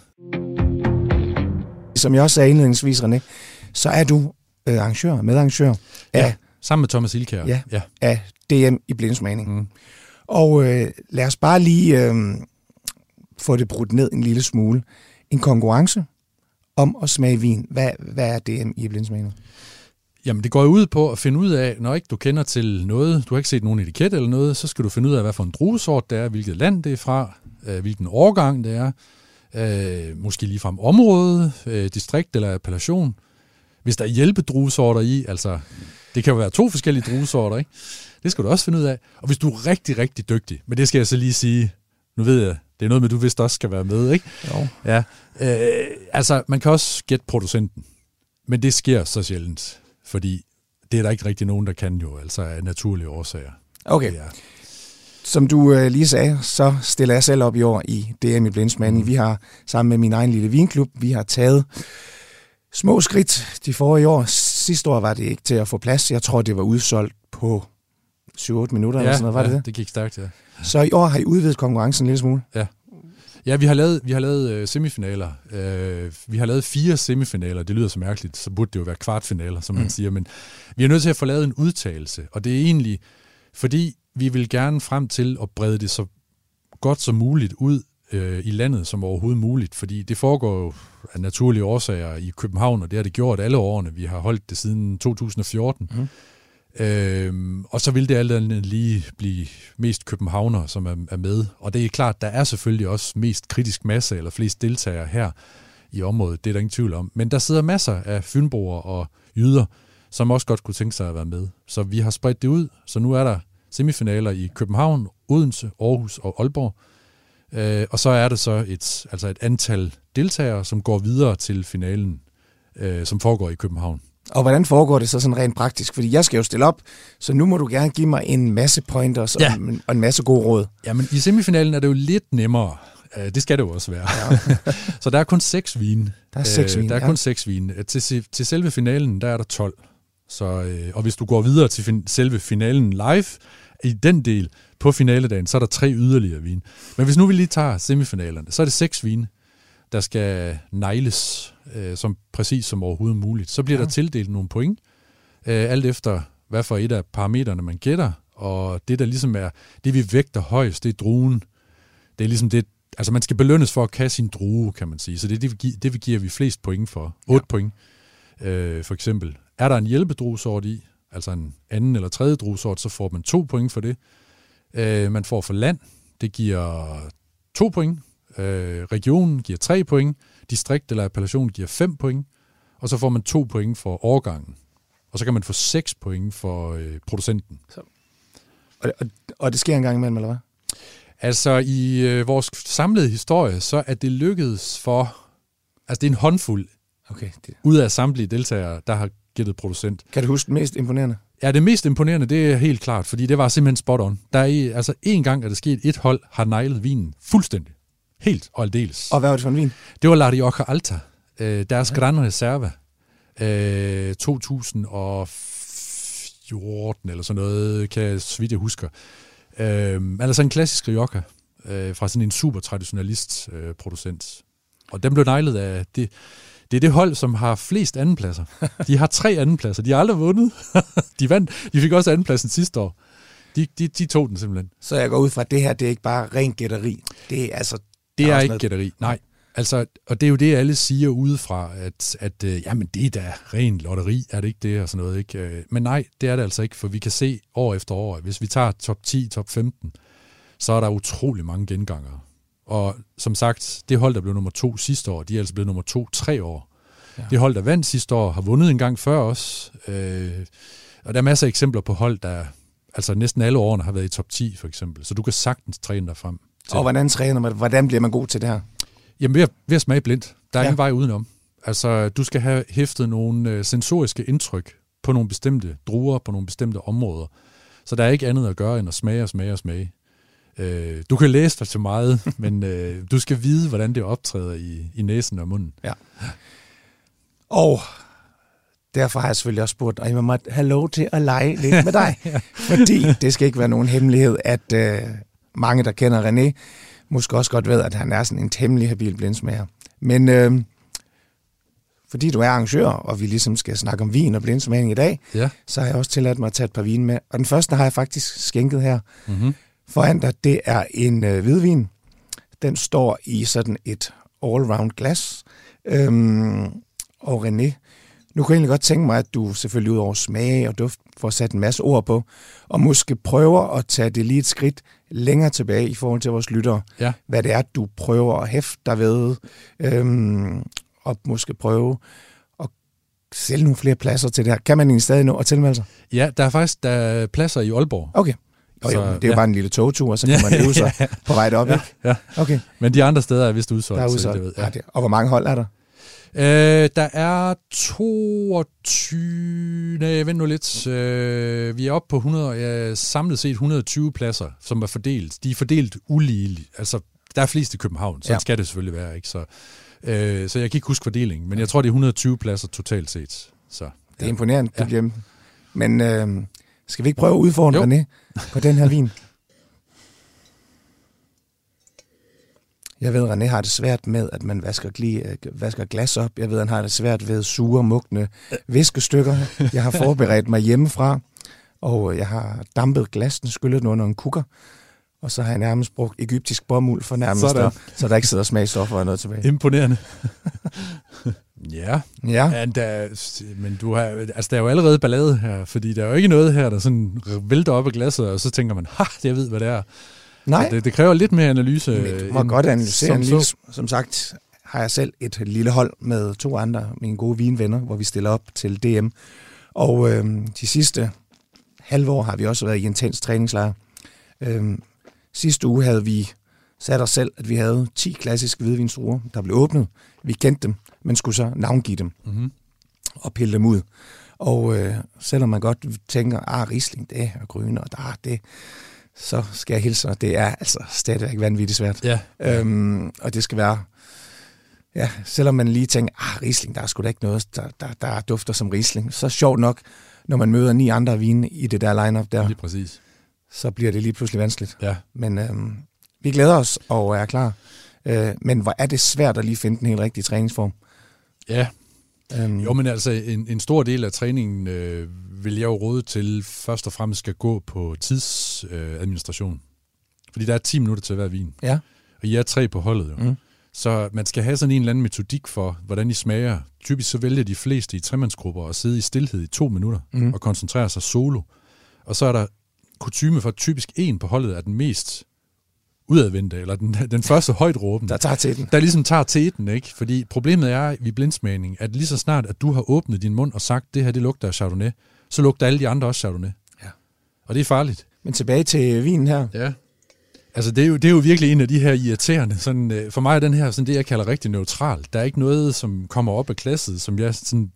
Som jeg også sagde indledningsvis, René, så er du øh, arrangør, medarrangør af... Ja, sammen med Thomas Ilkær. Ja, ja. af DM i blindsmagning. Mm. Og øh, lad os bare lige øh, få det brudt ned en lille smule. En konkurrence om at smage vin. Hvad, hvad er det, i blindsmagning? Jamen, det går ud på at finde ud af, når ikke du kender til noget, du har ikke set nogen etiket eller noget, så skal du finde ud af, hvad for en druesort det er, hvilket land det er fra, øh, hvilken årgang det er, øh, måske lige frem område, øh, distrikt eller appellation. Hvis der er hjælpedruesorter i, altså det kan jo være to forskellige druesorter, ikke? Det skal du også finde ud af. Og hvis du er rigtig, rigtig dygtig, men det skal jeg så lige sige, nu ved jeg, det er noget med, du vidste også skal være med, ikke? Jo. Ja. Øh, altså, man kan også gætte producenten, men det sker så sjældent, fordi det er der ikke rigtig nogen, der kan jo, altså af naturlige årsager. Okay. Ja. Som du øh, lige sagde, så stiller jeg selv op i år i DM i Blindsmanden. Mm. Vi har sammen med min egen lille vinklub, vi har taget små skridt de forrige år. Sidste år var det ikke til at få plads. Jeg tror, det var udsolgt på 7-8 minutter ja, eller sådan noget, var ja, det det? det gik stærkt, ja. Så i år har I udvidet konkurrencen en lille smule? Ja. Ja, vi har lavet, vi har lavet uh, semifinaler. Uh, vi har lavet fire semifinaler. Det lyder så mærkeligt, så burde det jo være kvartfinaler, som mm. man siger. Men vi er nødt til at få lavet en udtalelse, og det er egentlig, fordi vi vil gerne frem til at brede det så godt som muligt ud uh, i landet som overhovedet muligt, fordi det foregår jo af naturlige årsager i København, og det har det gjort alle årene. Vi har holdt det siden 2014. Mm. Øhm, og så vil det alt andet lige blive mest københavner, som er, er med. Og det er klart, der er selvfølgelig også mest kritisk masse, eller flest deltagere her i området. Det er der ingen tvivl om. Men der sidder masser af fynboer og jyder, som også godt kunne tænke sig at være med. Så vi har spredt det ud, så nu er der semifinaler i København, Odense, Aarhus og Aalborg. Øh, og så er det så et, altså et antal deltagere, som går videre til finalen, øh, som foregår i København. Og hvordan foregår det så sådan rent praktisk? Fordi jeg skal jo stille op, så nu må du gerne give mig en masse pointers ja. og en masse gode råd. Jamen, i semifinalen er det jo lidt nemmere. Det skal det jo også være. Ja. så der er kun seks vine. Der er seks vine, Der er ja. kun seks vine. Til, til selve finalen, der er der 12. Så, øh, og hvis du går videre til fin, selve finalen live, i den del på finaledagen, så er der tre yderligere vine. Men hvis nu vi lige tager semifinalerne, så er det seks vine, der skal nejles øh, som præcis som overhovedet muligt. Så bliver ja. der tildelt nogle point, øh, alt efter hvad for et af parametrene man gætter, og det der ligesom er, det vi vægter højst, det er druen. Det er ligesom det, altså man skal belønnes for at kaste sin drue, kan man sige. Så det er det, vi, giver, det, vi giver vi flest point for. 8 ja. point, øh, for eksempel. Er der en hjælpedruesort i, altså en anden eller tredje druesort, så får man to point for det. Øh, man får for land, det giver to point. Øh, regionen giver tre point distrikt eller appellation giver 5 point, og så får man 2 point for årgangen. Og så kan man få 6 point for øh, producenten. Så. Og, og, og det sker en gang imellem, eller hvad? Altså i øh, vores samlede historie, så er det lykkedes for, altså det er en håndfuld okay, det... ud af samtlige deltagere, der har gættet producent. Kan du huske det mest imponerende? Ja, det mest imponerende, det er helt klart, fordi det var simpelthen spot on. Der er altså en gang, at der sket et hold, har nejlet vinen fuldstændig. Helt og aldeles. Og hvad var det for en vin? Det var La Rioja Alta. Øh, deres ja. Gran Reserva. Øh, 2014 eller sådan noget, kan jeg, så vidt jeg husker. Øh, altså en klassisk Rioja øh, fra sådan en super traditionalist øh, producent. Og den blev nejlet af det, det er det hold, som har flest andenpladser. De har tre andenpladser. De har aldrig vundet. de vandt. De fik også andenpladsen sidste år. De, de, de tog den simpelthen. Så jeg går ud fra, at det her det er ikke bare ren gætteri. Det er altså det er ikke gætteri, nej. Altså, og det er jo det, alle siger udefra, at, at øh, jamen, det er da ren lotteri, er det ikke det, og sådan noget, ikke? Øh, men nej, det er det altså ikke, for vi kan se år efter år, at hvis vi tager top 10, top 15, så er der utrolig mange gengangere. Og som sagt, det hold, der blev nummer to sidste år, de er altså blevet nummer to tre år. Ja. Det hold, der vandt sidste år, har vundet en gang før os. Øh, og der er masser af eksempler på hold, der altså næsten alle årene har været i top 10, for eksempel. Så du kan sagtens træne dig frem. Og hvordan træner man Hvordan bliver man god til det her? Jamen ved at, ved at smage blindt. Der er ja. ingen vej udenom. Altså, du skal have hæftet nogle øh, sensoriske indtryk på nogle bestemte druer, på nogle bestemte områder. Så der er ikke andet at gøre end at smage og smage og smage. Øh, du kan læse dig til meget, men øh, du skal vide, hvordan det optræder i, i næsen og munden. Ja. Og derfor har jeg selvfølgelig også spurgt, om jeg måtte have lov til at lege lidt med dig. ja. Fordi det skal ikke være nogen hemmelighed, at øh, mange, der kender René, måske også godt ved, at han er sådan en temmelig habil blindsmager. Men øh, fordi du er arrangør, og vi ligesom skal snakke om vin og blindsmagning i dag, Ja. så har jeg også tilladt mig at tage et par vin med. Og den første har jeg faktisk skænket her Mm-hmm. foran dig. Det er en øh, hvidvin. Den står i sådan et all-round glas. Øhm, og René, nu kunne jeg egentlig godt tænke mig, at du selvfølgelig ud over smage og duft får sat en masse ord på, og måske prøver at tage det lige et skridt længere tilbage i forhold til vores lyttere. Ja. Hvad det er, du prøver at hæfte dig ved, øhm, og måske prøve at sælge nogle flere pladser til det her. Kan man egentlig stadig nå at tilmelde sig? Ja, der er faktisk der er pladser i Aalborg. Okay. Jo, jo, Så, det er jo ja. bare en lille togtur, og så kan man øve sig på vej derop, Ja, ikke? ja. Okay, Men de andre steder er vist udsolgt. der er så udsolgt. Det ved, Ja. ja. det- Og hvor mange hold er der? Øh, der er 22... Nej, vent nu lidt. Øh, vi er oppe på 100, ja, samlet set 120 pladser, som er fordelt. De er fordelt uligeligt. Altså, der er flest i København. Sådan Ja. ja. skal det selvfølgelig være, ikke? Så, øh, så jeg kan ikke huske fordelingen, men jeg tror, det er 120 pladser totalt set. Så, Det er imponerende, det Ja. bliver. Men øh, skal vi ikke prøve at udfordre Jo. René på den her vin? Jeg ved, René har det svært med, at man vasker, gli, øh, vasker glas op. Jeg ved, han har det svært ved sure, mugne viskestykker. Jeg har forberedt mig hjemmefra, og jeg har dampet glasen, skyllet den under en kukker. Og så har jeg nærmest brugt egyptisk bomuld for nærmest, Sådan. så der ikke sidder smagstoffer og noget tilbage. Imponerende. ja, Ja, ja der, men du har, altså, der er jo allerede ballade her, fordi der er jo ikke noget her, der sådan vælter op af glasset, og så tænker man, ha, jeg ved, hvad det er. Nej. Det, det kræver lidt mere analyse. Men du må end godt analysere som en så. lille, som sagt har jeg selv et lille hold med to andre mine gode vinvenner, hvor vi stiller op til DM. Og øh, de sidste halve år har vi også været i intens træningslejr. Øh, sidste uge havde vi sat os selv, at vi havde 10 klassiske hvidvinsdruer, der blev åbnet. Vi kendte dem, men skulle så navngive dem Mm-hmm. og pille dem ud. Og øh, selvom man godt tænker, ah, Riesling, det er grønne, og der er det, så skal jeg hilse, og det er altså stadigvæk vanvittigt svært. Ja, Øhm, og det skal være, ja, selvom man lige tænker, ah, Riesling, der er sgu da ikke noget, der, der, der dufter som Riesling. Så sjovt nok, når man møder ni andre vine i det der lineup der, lige præcis. så bliver det lige pludselig vanskeligt. Ja. Men øhm, vi glæder os og er klar. Øh, men hvor er det svært at lige finde den helt rigtige træningsform. Ja, Øhm, jo, men altså en, en stor del af træningen øh, vil jeg jo råde til først og fremmest skal gå på tidsadministration. Øh. Fordi der er 10 minutter til hver vin. Ja. Og I er tre på holdet jo. Mm. Så man skal have sådan en eller anden metodik for, hvordan I smager. Typisk så vælger de fleste i tremandsgrupper at sidde i stillhed i to minutter Mm. og koncentrere sig solo. Og så er der kutyme for, typisk en på holdet er den mest udadvendte, eller den, den første højt råbende Der tager til den. der ligesom tager teten, ikke? Fordi problemet er ved blindsmagning, at lige så snart, at du har åbnet din mund og sagt, det her, det lugter af Chardonnay, så lugter alle de andre også Chardonnay. Ja. Og det er farligt. Men tilbage til vinen her. Ja. Altså, det er, jo, det er jo virkelig en af de her irriterende. Sådan, øh, for mig er den her sådan det, jeg kalder rigtig neutral. Der er ikke noget, som kommer op af glasset, som jeg sådan,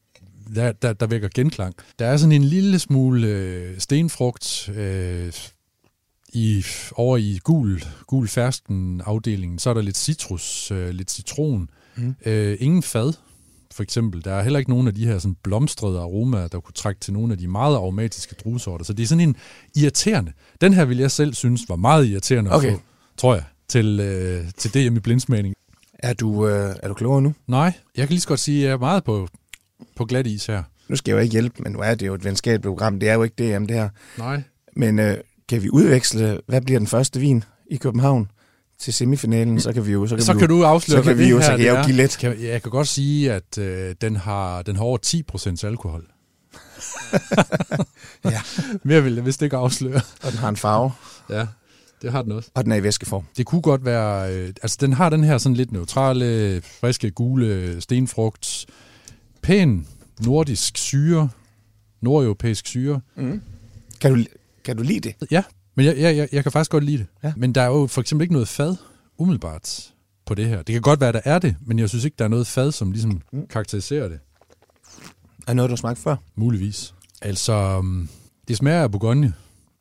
der, der, der vækker genklang. Der er sådan en lille smule øh, stenfrugt øh, i, over i gul, gul fersken afdelingen. Så er der lidt citrus, øh, lidt citron. Mm. Øh, ingen fad, for eksempel. Der er heller ikke nogen af de her sådan blomstrede aromaer, der kunne trække til nogle af de meget aromatiske druesorter. Så det er sådan en irriterende. Den her vil jeg selv synes var meget irriterende Okay. at få, tror jeg, til, øh, til DM i blindsmagning. Er du, øh, er du klogere nu? Nej, jeg kan lige så godt sige, at jeg er meget på, på glat is her. Nu skal jeg jo ikke hjælpe, men nu er det jo et venskabeligt program. Det er jo ikke DM, det her. Nej. Men øh, kan vi udveksle, hvad bliver den første vin i København til semifinalen? Så kan vi jo... Så kan, Så vi kan jo, du afsløre, så kan hvad vi jo, så kan jeg jo give lidt. Kan, jeg kan godt sige, at øh, den, har, den har over 10% alkohol. Ja. Mere vil jeg vist ikke afsløre. Og den har en farve, Ja, det har den også. og den er i væskeform. Det kunne godt være... Øh, altså, den har den her sådan lidt neutrale, friske, gule stenfrugt. Pæn nordisk syre. Nordeuropæisk syre. Mm. Kan, du, kan du lide det? Ja, men jeg, jeg, jeg, jeg kan faktisk godt lide det. Ja. Men der er jo for eksempel ikke noget fad umiddelbart på det her. Det kan godt være, der er det, men jeg synes ikke, der er noget fad, som ligesom Mm. karakteriserer det. Er noget, du har smagt før? Muligvis. Altså, um, det smager af Bourgogne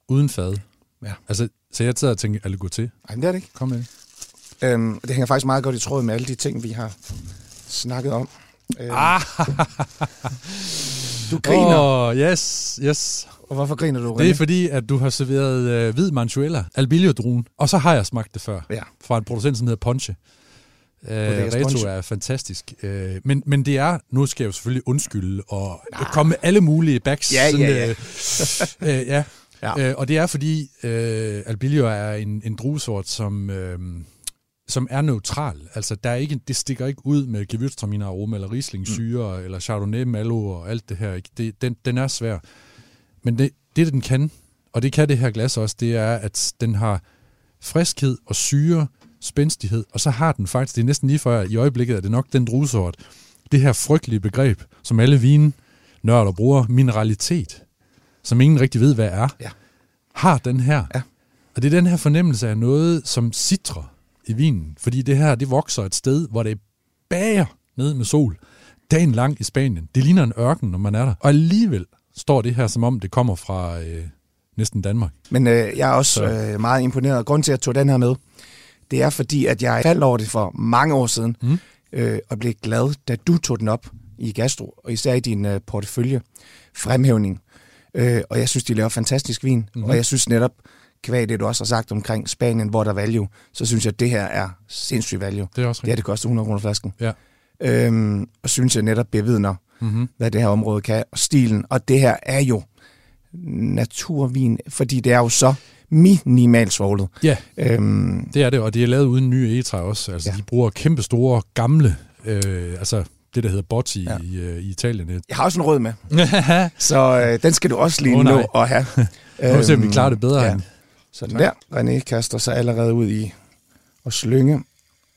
uden fad. Ja. Altså, Så jeg sidder og tænker, er det gå til? Nej, det er det ikke. Kom med. Øhm, det hænger faktisk meget godt i tråd med alle de ting, vi har snakket om. Øhm, Ah, du griner. oh, yes, yes. Og hvorfor griner du, Det er René? fordi, at du har serveret øh, hvid manchuela, albilio-druen, og så har jeg smagt det før, Ja. fra en producent, som hedder Ponche. Øh, Reto er fantastisk. Øh, men, men det er, nu skal jeg jo selvfølgelig undskylde og komme med alle mulige backs. Ja, ja, ja. øh, øh, ja. Ja. Øh, og det er fordi, øh, albilio er en, en druesort, som... Øh, som er neutral. Altså, der er ikke, det stikker ikke ud med gewürztraminer eller riesling syre, mm. eller chardonnay malo og alt det her. ikke? Det, den, den er svær. Men det, det, den kan, og det kan det her glas også, det er, at den har friskhed og syre, spændstighed, og så har den faktisk, det er næsten lige før, i øjeblikket er det nok den druesort, det her frygtelige begreb, som alle vin nørder bruger, mineralitet, som ingen rigtig ved, hvad er, Ja. har den her. Ja. Og det er den her fornemmelse af noget, som citrer i vinen, fordi det her, det vokser et sted, hvor det bager ned med sol, dagen lang i Spanien. Det ligner en ørken, når man er der. Og alligevel står det her, som om det kommer fra øh, næsten Danmark. Men øh, jeg er også Så. øh, meget imponeret. Grunden til, at jeg tog den her med, det er fordi, at jeg faldt over det for mange år siden, Mm. øh, og blev glad, da du tog den op i Gastro, og især i din øh, portefølje fremhævning. Øh, og jeg synes, de laver fantastisk vin, mm-hmm. og jeg synes netop, kvæg det du også har sagt omkring Spanien, hvor der er value, så synes jeg, at det her er sindssygt value. Det er også Det rigtigt. det koster 100 kroner flasken. Ja. Øhm, og synes jeg netop bevidner, Mm-hmm. hvad det her område kan, og stilen. Og det her er jo naturvin, fordi det er jo så minimalt svoglet. Ja, Øhm, det er det, og det er lavet uden nye egetræ også. Altså, Ja. de bruger kæmpe store, gamle, øh, altså det, der hedder Botti Ja. i, øh, i Italien. jeg har også en rød med, så øh, den skal du også lige oh, nå at have. Nu må vi Øhm, klarer det bedre. ja. Ja. Sådan der. René kaster sig allerede ud i at slynge.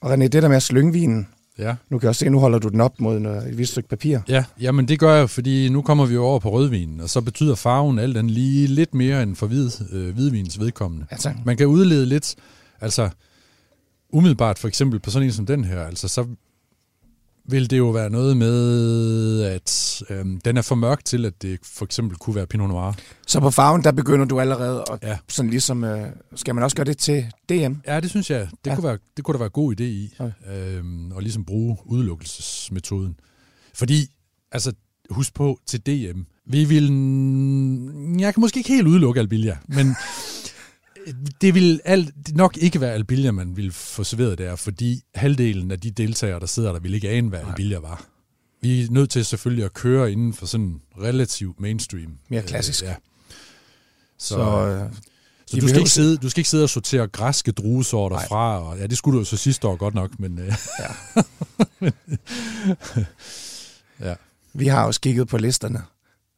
Og René, det der med at slynge vinen, Ja. nu kan jeg også se, nu holder du den op mod noget, et vist stykke papir. ja, jamen det gør jeg, fordi nu kommer vi jo over på rødvin, og så betyder farven alt den lige lidt mere end for hvid, øh, hvidvins vedkommende. Ja, tak. Man kan udlede lidt, altså umiddelbart for eksempel på sådan en som den her, altså så vil det jo være noget med, at øhm, den er for mørk til, at det for eksempel kunne være Pinot Noir. Så på farven, der begynder du allerede at Ja. sådan ligesom, øh, skal man også gøre det til DM? Ja, det synes jeg, det, Ja. ja. kunne, være, det kunne der være god idé i, Okay. øhm, og ligesom bruge udelukkelsesmetoden. Fordi, altså, husk på til DM, vi vil, jeg kan måske ikke helt udelukke Albilia, men det vil alt, nok ikke være Albilia, man vil få serveret der, fordi halvdelen af de deltagere, der sidder der, vil ikke ane, hvad Albilia var. Vi er nødt til selvfølgelig at køre inden for sådan relativt mainstream. Mere klassisk. Øh, ja. Så, Så, så øh, så du, skal ikke sidde, du skal ikke sidde og sortere græske druesorter Nej. fra. Og, ja, det skulle du jo så sidste år godt nok, men... Øh, ja. vi har også kigget på listerne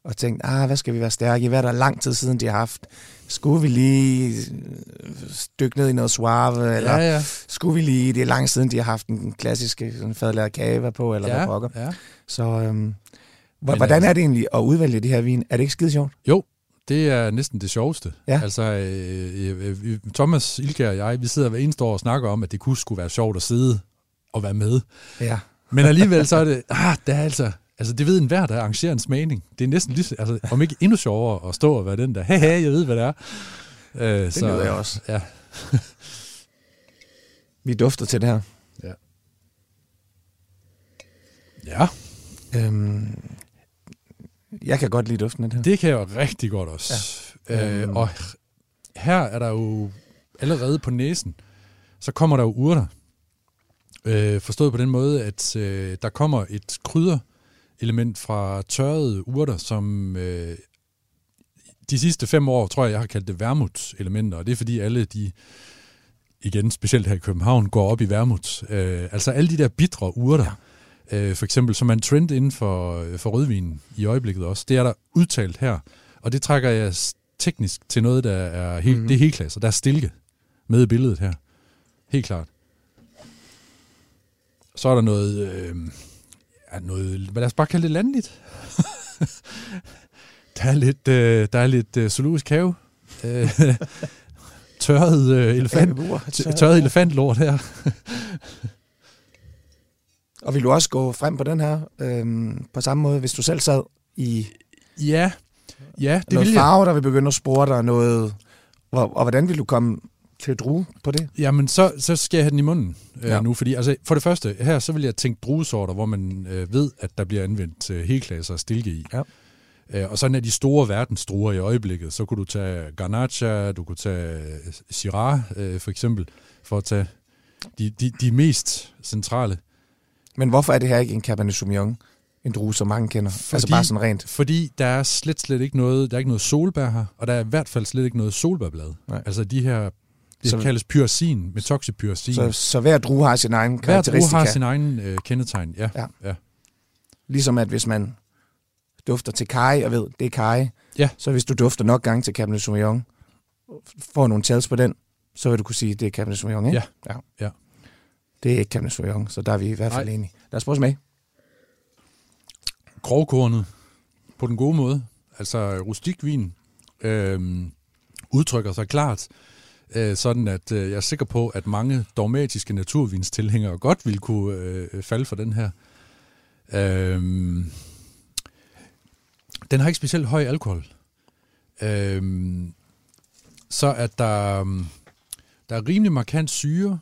og tænkt, ah, hvad skal vi være stærke i? Hvad er der lang tid siden, de har haft? Skulle vi lige øh, stykke ned i noget suave? Eller ja, ja. skulle vi lige, det er lang siden, de har haft en klassiske sådan fadlærer kava på, eller ja. hvad pokker. ja. Så øhm, Men hvordan er det egentlig at udvælge de her vin? Er det ikke skide sjovt? Jo, det er næsten det sjoveste. Ja. Altså, øh, øh, øh, Thomas Ilkær og jeg, vi sidder hver eneste år og snakker om, at det kunne skulle være sjovt at sidde og være med. Ja. Men alligevel så er det, ah, det er altså, altså det ved enhver, der arrangerer en smagning. Det er næsten lige, altså, om ikke endnu sjovere at stå og være den der, hey, jeg ved, hvad det er. Øh, det nyder jeg også. Ja, Vi dufter til det her. ja, Øhm, jeg kan godt lide duften af det her. det kan jeg jo rigtig godt også. Ja. Øh, Øhm. og her er der jo allerede på næsen, så kommer der jo urter. Øh, forstået på den måde, at øh, der kommer et krydderelement fra tørrede urter, som øh, de sidste fem år, tror jeg, jeg har kaldt det vermut-elementer, og det er fordi alle de, igen specielt her i København, går op i vermut. Øh, altså alle de der bitre urter, ja. øh, for eksempel, som er en trend inden for, for rødvinen i øjeblikket også, det er der udtalt her, og det trækker jeg teknisk til noget, der er helt, Mhm. mm. det er helt klasse, der er stilke med i billedet her. Helt klart. Så er der noget, øh, ja, noget lad os bare kalde det landligt. der er lidt, øh, der er lidt øh, zoologisk have. Øh, tørret, øh, elefant, tørret elefantlort her. Og vil du også gå frem på den her øhm, på samme måde, hvis du selv sad i Ja, ja det noget vil jeg. farve, der vil begynde at spore dig noget Og, og hvordan vil du komme til at druge på det? Jamen, så, så skal jeg have den i munden øh, Ja. nu, fordi altså, for det første, her så vil jeg tænke druesorter, hvor man øh, ved, at der bliver anvendt øh, helklasser og stilke i. Ja. Øh, og sådan er de store verdensdruer i øjeblikket. Så kunne du tage Garnacha, du kunne tage øh, Syrah øh, for eksempel, for at tage de, de, de mest centrale. Men hvorfor er det her ikke en Cabernet Sauvignon? En drue, som mange kender. Fordi, altså Fordi- bare sådan rent. Fordi der er slet, slet ikke noget, der er ikke noget solbær her, og der er i hvert fald slet ikke noget solbærblad. Nej. Altså de her, det Så- kaldes pyrazin, metoxypyrazin. Så, så hver drue har sin egen Hver drue har sin egen øh, kendetegn, ja. Ja. ja. Ligesom at hvis man dufter til kaj, og ved, det er kaj, Ja. så hvis du dufter nok gange til Cabernet Sauvignon, får nogle tals på den, så vil du kunne sige, det er Cabernet Sauvignon, ikke? Ja. ja. Ja. Det er ikke Cabernet Sauvignon, så der er vi i hvert fald Nej. enige. Lad os prøve at smage. grovkornet på den gode måde. Altså rustikvin øh, udtrykker sig klart, øh, sådan at øh, jeg er sikker på, at mange dogmatiske naturvinstilhængere godt vil kunne øh, øh, falde for den her. Øh, den har ikke specielt høj alkohol. Øh, så at der, øhm, der er rimelig markant syre,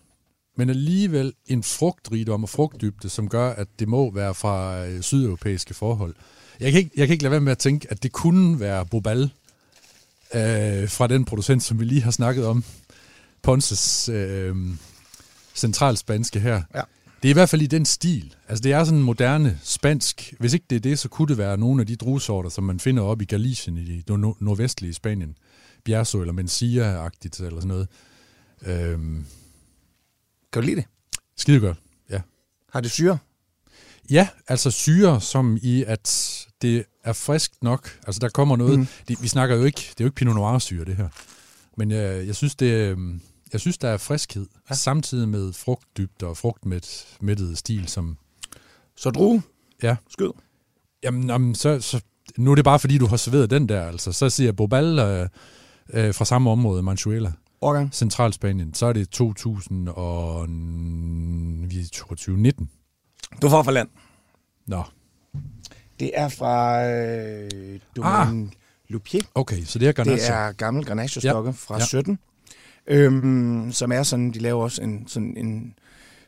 men alligevel en frugtrigdom og frugtdybde, som gør, at det må være fra øh, sydeuropæiske forhold. Jeg kan, ikke, jeg kan ikke lade være med at tænke, at det kunne være Bobal øh, fra den producent, som vi lige har snakket om. Ponces øh, centralspanske her. Ja. Det er i hvert fald i den stil. Altså det er sådan en moderne spansk. Hvis ikke det er det, så kunne det være nogle af de druesorter, som man finder op i Galicien i det nord- nordvestlige Spanien. Bjerso eller Mencia-agtigt eller sådan noget. Øhm, Kan du lide det? skide godt. Ja. Har det syre? Ja, altså syre, som i, at det er frisk nok. Altså, der kommer noget... Mm. Det, vi snakker jo ikke... Det er jo ikke Pinot Noir-syre, det her. Men jeg, jeg synes, det, øhm, jeg synes, der er friskhed, Ja. samtidig med frugtdybde og frugtmættet stil, som... Så drue? Ja. Skyd. Jamen, jamen så, så, nu er det bare, fordi du har serveret den der, altså. Så siger jeg Bobal øh, øh, fra samme område, Manchuela, Årgang? Centralspanien. Så er det 2019. Du får fra land. Nå, Det er fra øh, Domaine ah. Lupier. okay, så det er Det Garnacha. er gammel Grenache-stokke ja. fra. Ja. 17. Øhm, som er sådan, de laver også en, sådan en,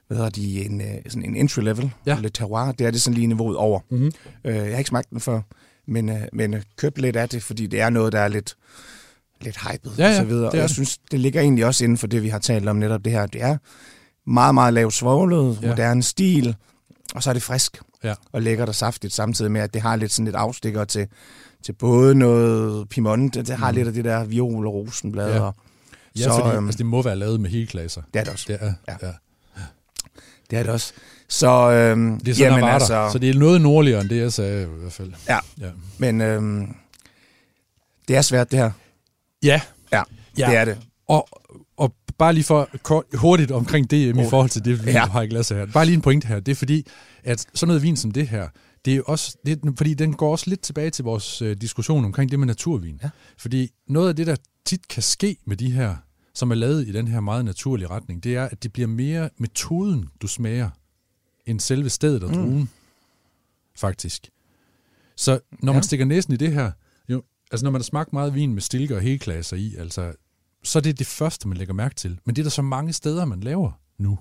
hvad hedder de, en, øh, sådan en entry level, Ja. Le terroir, det er det sådan lige niveauet over. Mm-hmm. Øh, jeg har ikke smagt den før, men, øh, men øh, købt lidt af det, fordi det er noget, der er lidt, lidt hyped Ja, ja, og så videre. det Og jeg det. synes, det ligger egentlig også inden for det, vi har talt om netop det her. Det er meget, meget lavt svoglet, ja. Moderne stil, og så er det frisk Ja. og lækkert og saftigt, samtidig med, at det har lidt sådan lidt afstikker til, til både noget pimont, det, det har Mm. lidt af det der viol og rosenblad, Ja. og Ja, Så, fordi øhm, altså, det må være lavet med hele klasser. det er det også. Det er, Ja. ja. Det er det også. Så, øhm, Det er sådan, jamen, altså, der. Så det er noget nordligere end det, jeg sagde i hvert fald. Ja. Ja, men øhm, det er svært det her. ja. Ja, ja. det er det. Og, og bare lige for kort, hurtigt omkring det, i Oh. forhold til det, vi Ja. har i glasset her. Bare lige en pointe her. Det er fordi, at sådan noget vin som det her, det er også, det, fordi den går også lidt tilbage til vores øh, diskussion omkring det med naturvin. Ja. Fordi noget af det, der tit kan ske med de her, som er lavet i den her meget naturlige retning, det er, at det bliver mere metoden, du smager, end selve stedet og Mm. druen, faktisk. Så når man Ja. stikker næsen i det her, jo, altså når man har smagt meget vin med stilker og helklasser i, altså, så er det det første, man lægger mærke til. Men det er der så mange steder, man laver nu.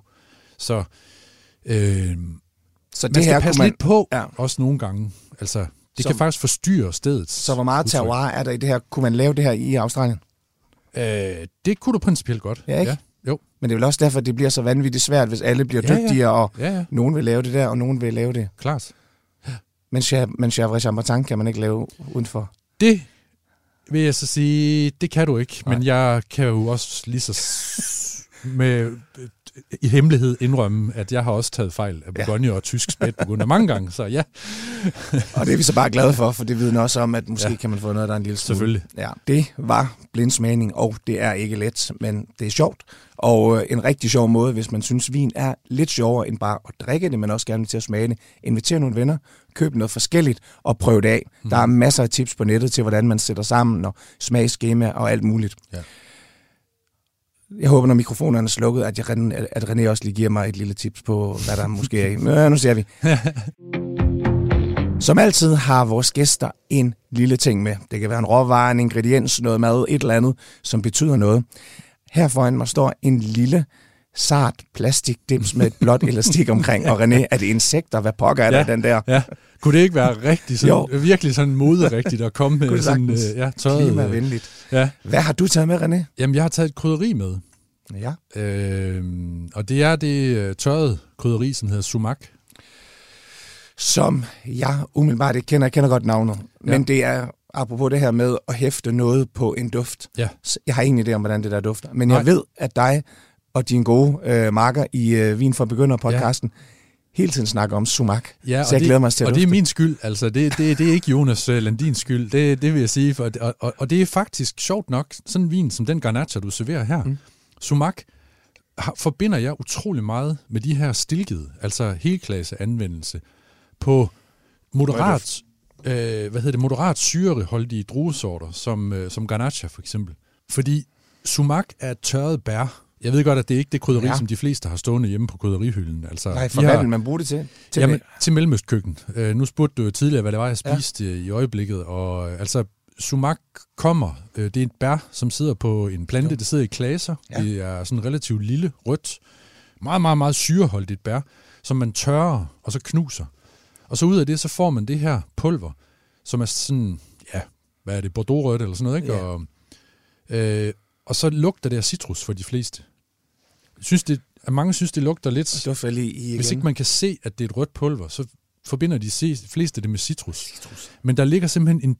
Så øh, Så man det skal her passe man, lidt på, Ja. også nogle gange. Altså, det så, kan faktisk forstyrre stedet. Så hvor meget terroir er der i det her? Kunne man lave det her i Australien? Øh, det kunne du principielt godt. Ja, ikke? Ja, jo. Men det er vel også derfor, det bliver så vanvittigt svært, hvis alle bliver Ja, ja. dygtigere, og Ja, ja, nogen vil lave det der, og nogen vil lave det. klart. Men, men Chavre Chambertin kan man ikke lave udenfor. Det vil jeg så sige, det kan du ikke. Nej. Men jeg kan jo også lige så med i hemmelighed indrømme, at jeg har også taget fejl af Ja. Bourgogne og tysk spætburgunder mange gange. Så ja, Og det er vi så bare glade for, for det vidner også om, at måske ja. Ja. kan man få noget, der er en lille smule. selvfølgelig. Ja, det var blindsmagning, og det er ikke let, men det er sjovt. Og øh, en rigtig sjov måde, hvis man synes, vin er lidt sjovere end bare at drikke det, men også gerne vil til at smage det. Inviter nogle venner, køb noget forskelligt og prøv det af. Mm. Der er masser af tips på nettet til, hvordan man sætter sammen og smagsskema og alt muligt. Ja. Jeg håber, når mikrofonerne er slukket, at, jeg, at René også lige giver mig et lille tips på, hvad der måske er i. Ja, nu ser vi. Som altid har vores gæster en lille ting med. Det kan være en råvare, en ingrediens, noget mad, et eller andet, som betyder noget. Her foran mig står en lille sart plastikdims med et blåt elastik omkring. Og René, er det insekter? Hvad pokker er ja, der den der? Ja. Kunne det ikke være rigtig sådan, jo. virkelig sådan moderigtigt at komme med sådan øh, ja, tørret? Klimavenligt. Ja. Hvad har du taget med, René? Jamen, jeg har taget et krydderi med. Ja. Øh, og det er det øh, tørrede krydderi, som hedder sumac. Som jeg umiddelbart ikke kender. Jeg kender godt navnet. Ja. Men det er apropos det her med at hæfte noget på en duft. Ja. Jeg har ingen idé om, hvordan det der dufter. Men Nej. jeg ved, at dig og dine gode øh, marker i øh, Vin for Begynder podcasten ja. hele tiden snakker om sumac. Ja, så jeg det, glæder mig til at Og det er min skyld, altså. Det, det, det er ikke Jonas øh, Landins skyld, det, det vil jeg sige. For, og, og, og det er faktisk sjovt nok, sådan en vin som den Garnacha, du serverer her. Mm. Sumac har, forbinder jeg utrolig meget med de her stilkede, altså helklasse anvendelse på moderat, øh, hvad hedder det, moderat syreholdige druesorter, som, øh, som Garnacha for eksempel. Fordi sumac er tørret bær, jeg ved godt, at det er ikke det krydderi, ja. som de fleste har stående hjemme på krydderihylden. Altså, Nej, for hvad vil man bruge det til? Til, jamen, til mellemøstkøkken. Uh, nu spurgte du tidligere, hvad det var, jeg spiste ja. i øjeblikket. Og altså, sumac kommer. Uh, det er et bær, som sidder på en plante. Jo. Det sidder i klaser. Ja. Det er sådan relativt lille, rødt. Meget, meget, meget syreholdigt bær, som man tørrer og så knuser. Og så ud af det, så får man det her pulver, som er sådan, ja, hvad er det, bordeaux eller sådan noget, ikke? Ja. Og, øh, og så lugter det af citrus for de fleste synes det, at mange synes, det lugter lidt... Det lige i igen. Hvis ikke man kan se, at det er et rødt pulver, så forbinder de fleste det med citrus. citrus. Men der ligger simpelthen en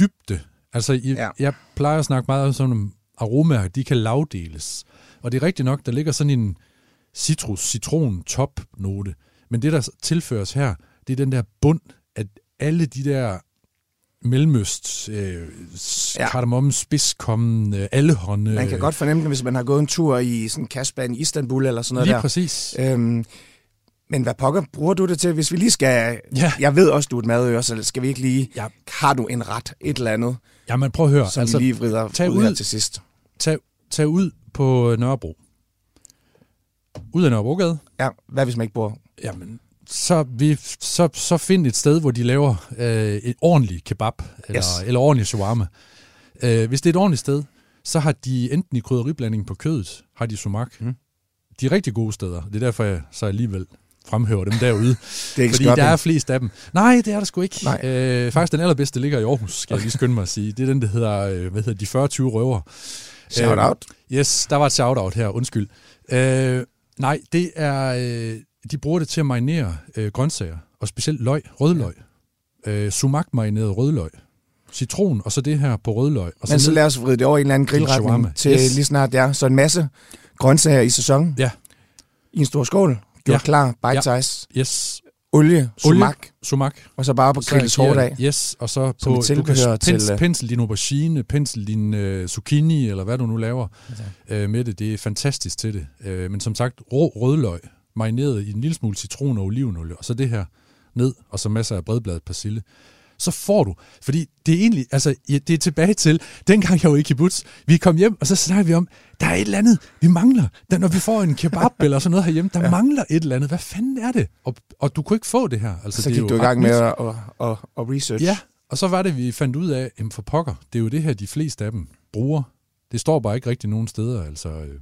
dybde. Altså, jeg, ja. jeg plejer at snakke meget om sådan om aromaer, de kan lavdeles. Og det er rigtigt nok, der ligger sådan en citrus-citron-top-note. Men det, der tilføres her, det er den der bund, at alle de der Mellemøst, øh, ja. kardemomme, spidskommen, øh, allehånde. Man kan godt fornemme det, hvis man har gået en tur i sådan en i Istanbul eller sådan noget lige der. præcis. Øhm, men hvad pokker bruger du det til, hvis vi lige skal... Ja. Jeg ved også, du er et madører, så skal vi ikke lige... Ja. Har du en ret, et eller andet? Ja, men prøv at høre. Som altså, lige vrider tag ud, ud til sidst. Tag, tag ud på Nørrebro. Ud af Nørrebrogade. Ja, hvad hvis man ikke bor... Jamen, så, vi, så, så find et sted, hvor de laver øh, et ordentligt kebab, eller, yes. eller ordentligt shawarma. Øh, hvis det er et ordentligt sted, så har de enten i krydderiblanding på kødet, har de sumak. Mm. De er rigtig gode steder. Det er derfor, jeg så alligevel fremhæver dem derude. det er ikke fordi der er flest af dem. Nej, det er der sgu ikke. Nej. Øh, faktisk den allerbedste ligger i Aarhus, skal jeg lige skynde mig at sige. Det er den, der hedder, øh, hvad hedder de 40-20 røver. Shout øh, out. Yes, der var et shout out her, undskyld. Øh, nej, det er, øh, de bruger det til at marinere øh, grøntsager, og specielt løg, rødløg. Ja. Øh, sumak marineret rødløg. Citron, og så det her på rødløg. Og så Men så lad os vride det over i en eller anden grillretning til yes. lige snart, ja. Så en masse grøntsager i sæsonen. Ja. I en stor skål. Gjort ja. klar, bite ja. size. Yes. Olie, sumak. sumak. Og så bare på grilles hårdt af. Yes, og så på, du kan pens, til, pensel din aubergine, pensel din uh, zucchini, eller hvad du nu laver okay. uh, med det. Det er fantastisk til det. Uh, men som sagt, rå rødløg, marineret i en lille smule citron og olivenolie, og så det her ned, og så masser af bredbladet persille. Så får du, fordi det er egentlig, altså det er tilbage til, dengang jeg var i kibbutz, vi kom hjem, og så snakker vi om, der er et eller andet, vi mangler. Der, når vi får en kebab eller sådan noget herhjemme, der ja. mangler et eller andet. Hvad fanden er det? Og, og du kunne ikke få det her. Altså, så det gik du i gang med at, at, at, at research. Ja, og så var det, vi fandt ud af, at for pokker, det er jo det her, de fleste af dem bruger. Det står bare ikke rigtig nogen steder, altså. Øh,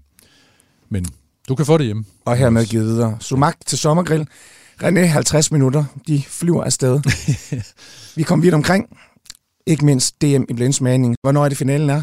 men du kan få det hjemme. Og hermed givet videre. Sumak til sommergrill. René, 50 minutter. De flyver afsted. vi kom vidt omkring. Ikke mindst DM i blindsmagning. Hvornår er det finalen er?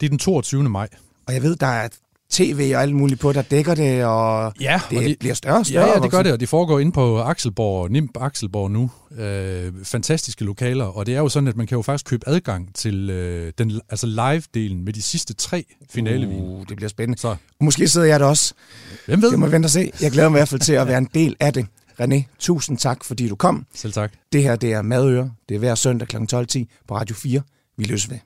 Det er den 22. maj. Og jeg ved, der er tv og alt muligt på, der dækker det, og ja, det, og det bliver større og større. Ja, ja, det gør det, og det foregår inde på Axelborg, NIMP Axelborg nu. Øh, fantastiske lokaler, og det er jo sådan, at man kan jo faktisk købe adgang til øh, den altså live-delen med de sidste tre finalevin. Uh, det bliver spændende. Så. Måske sidder jeg der også. Hvem ved? Det må vente og se. Jeg glæder mig i hvert fald til at være en del af det. René, tusind tak, fordi du kom. Selv tak. Det her, det er Madøre. Det er hver søndag kl. 12.10 på Radio 4. Vi løser ved.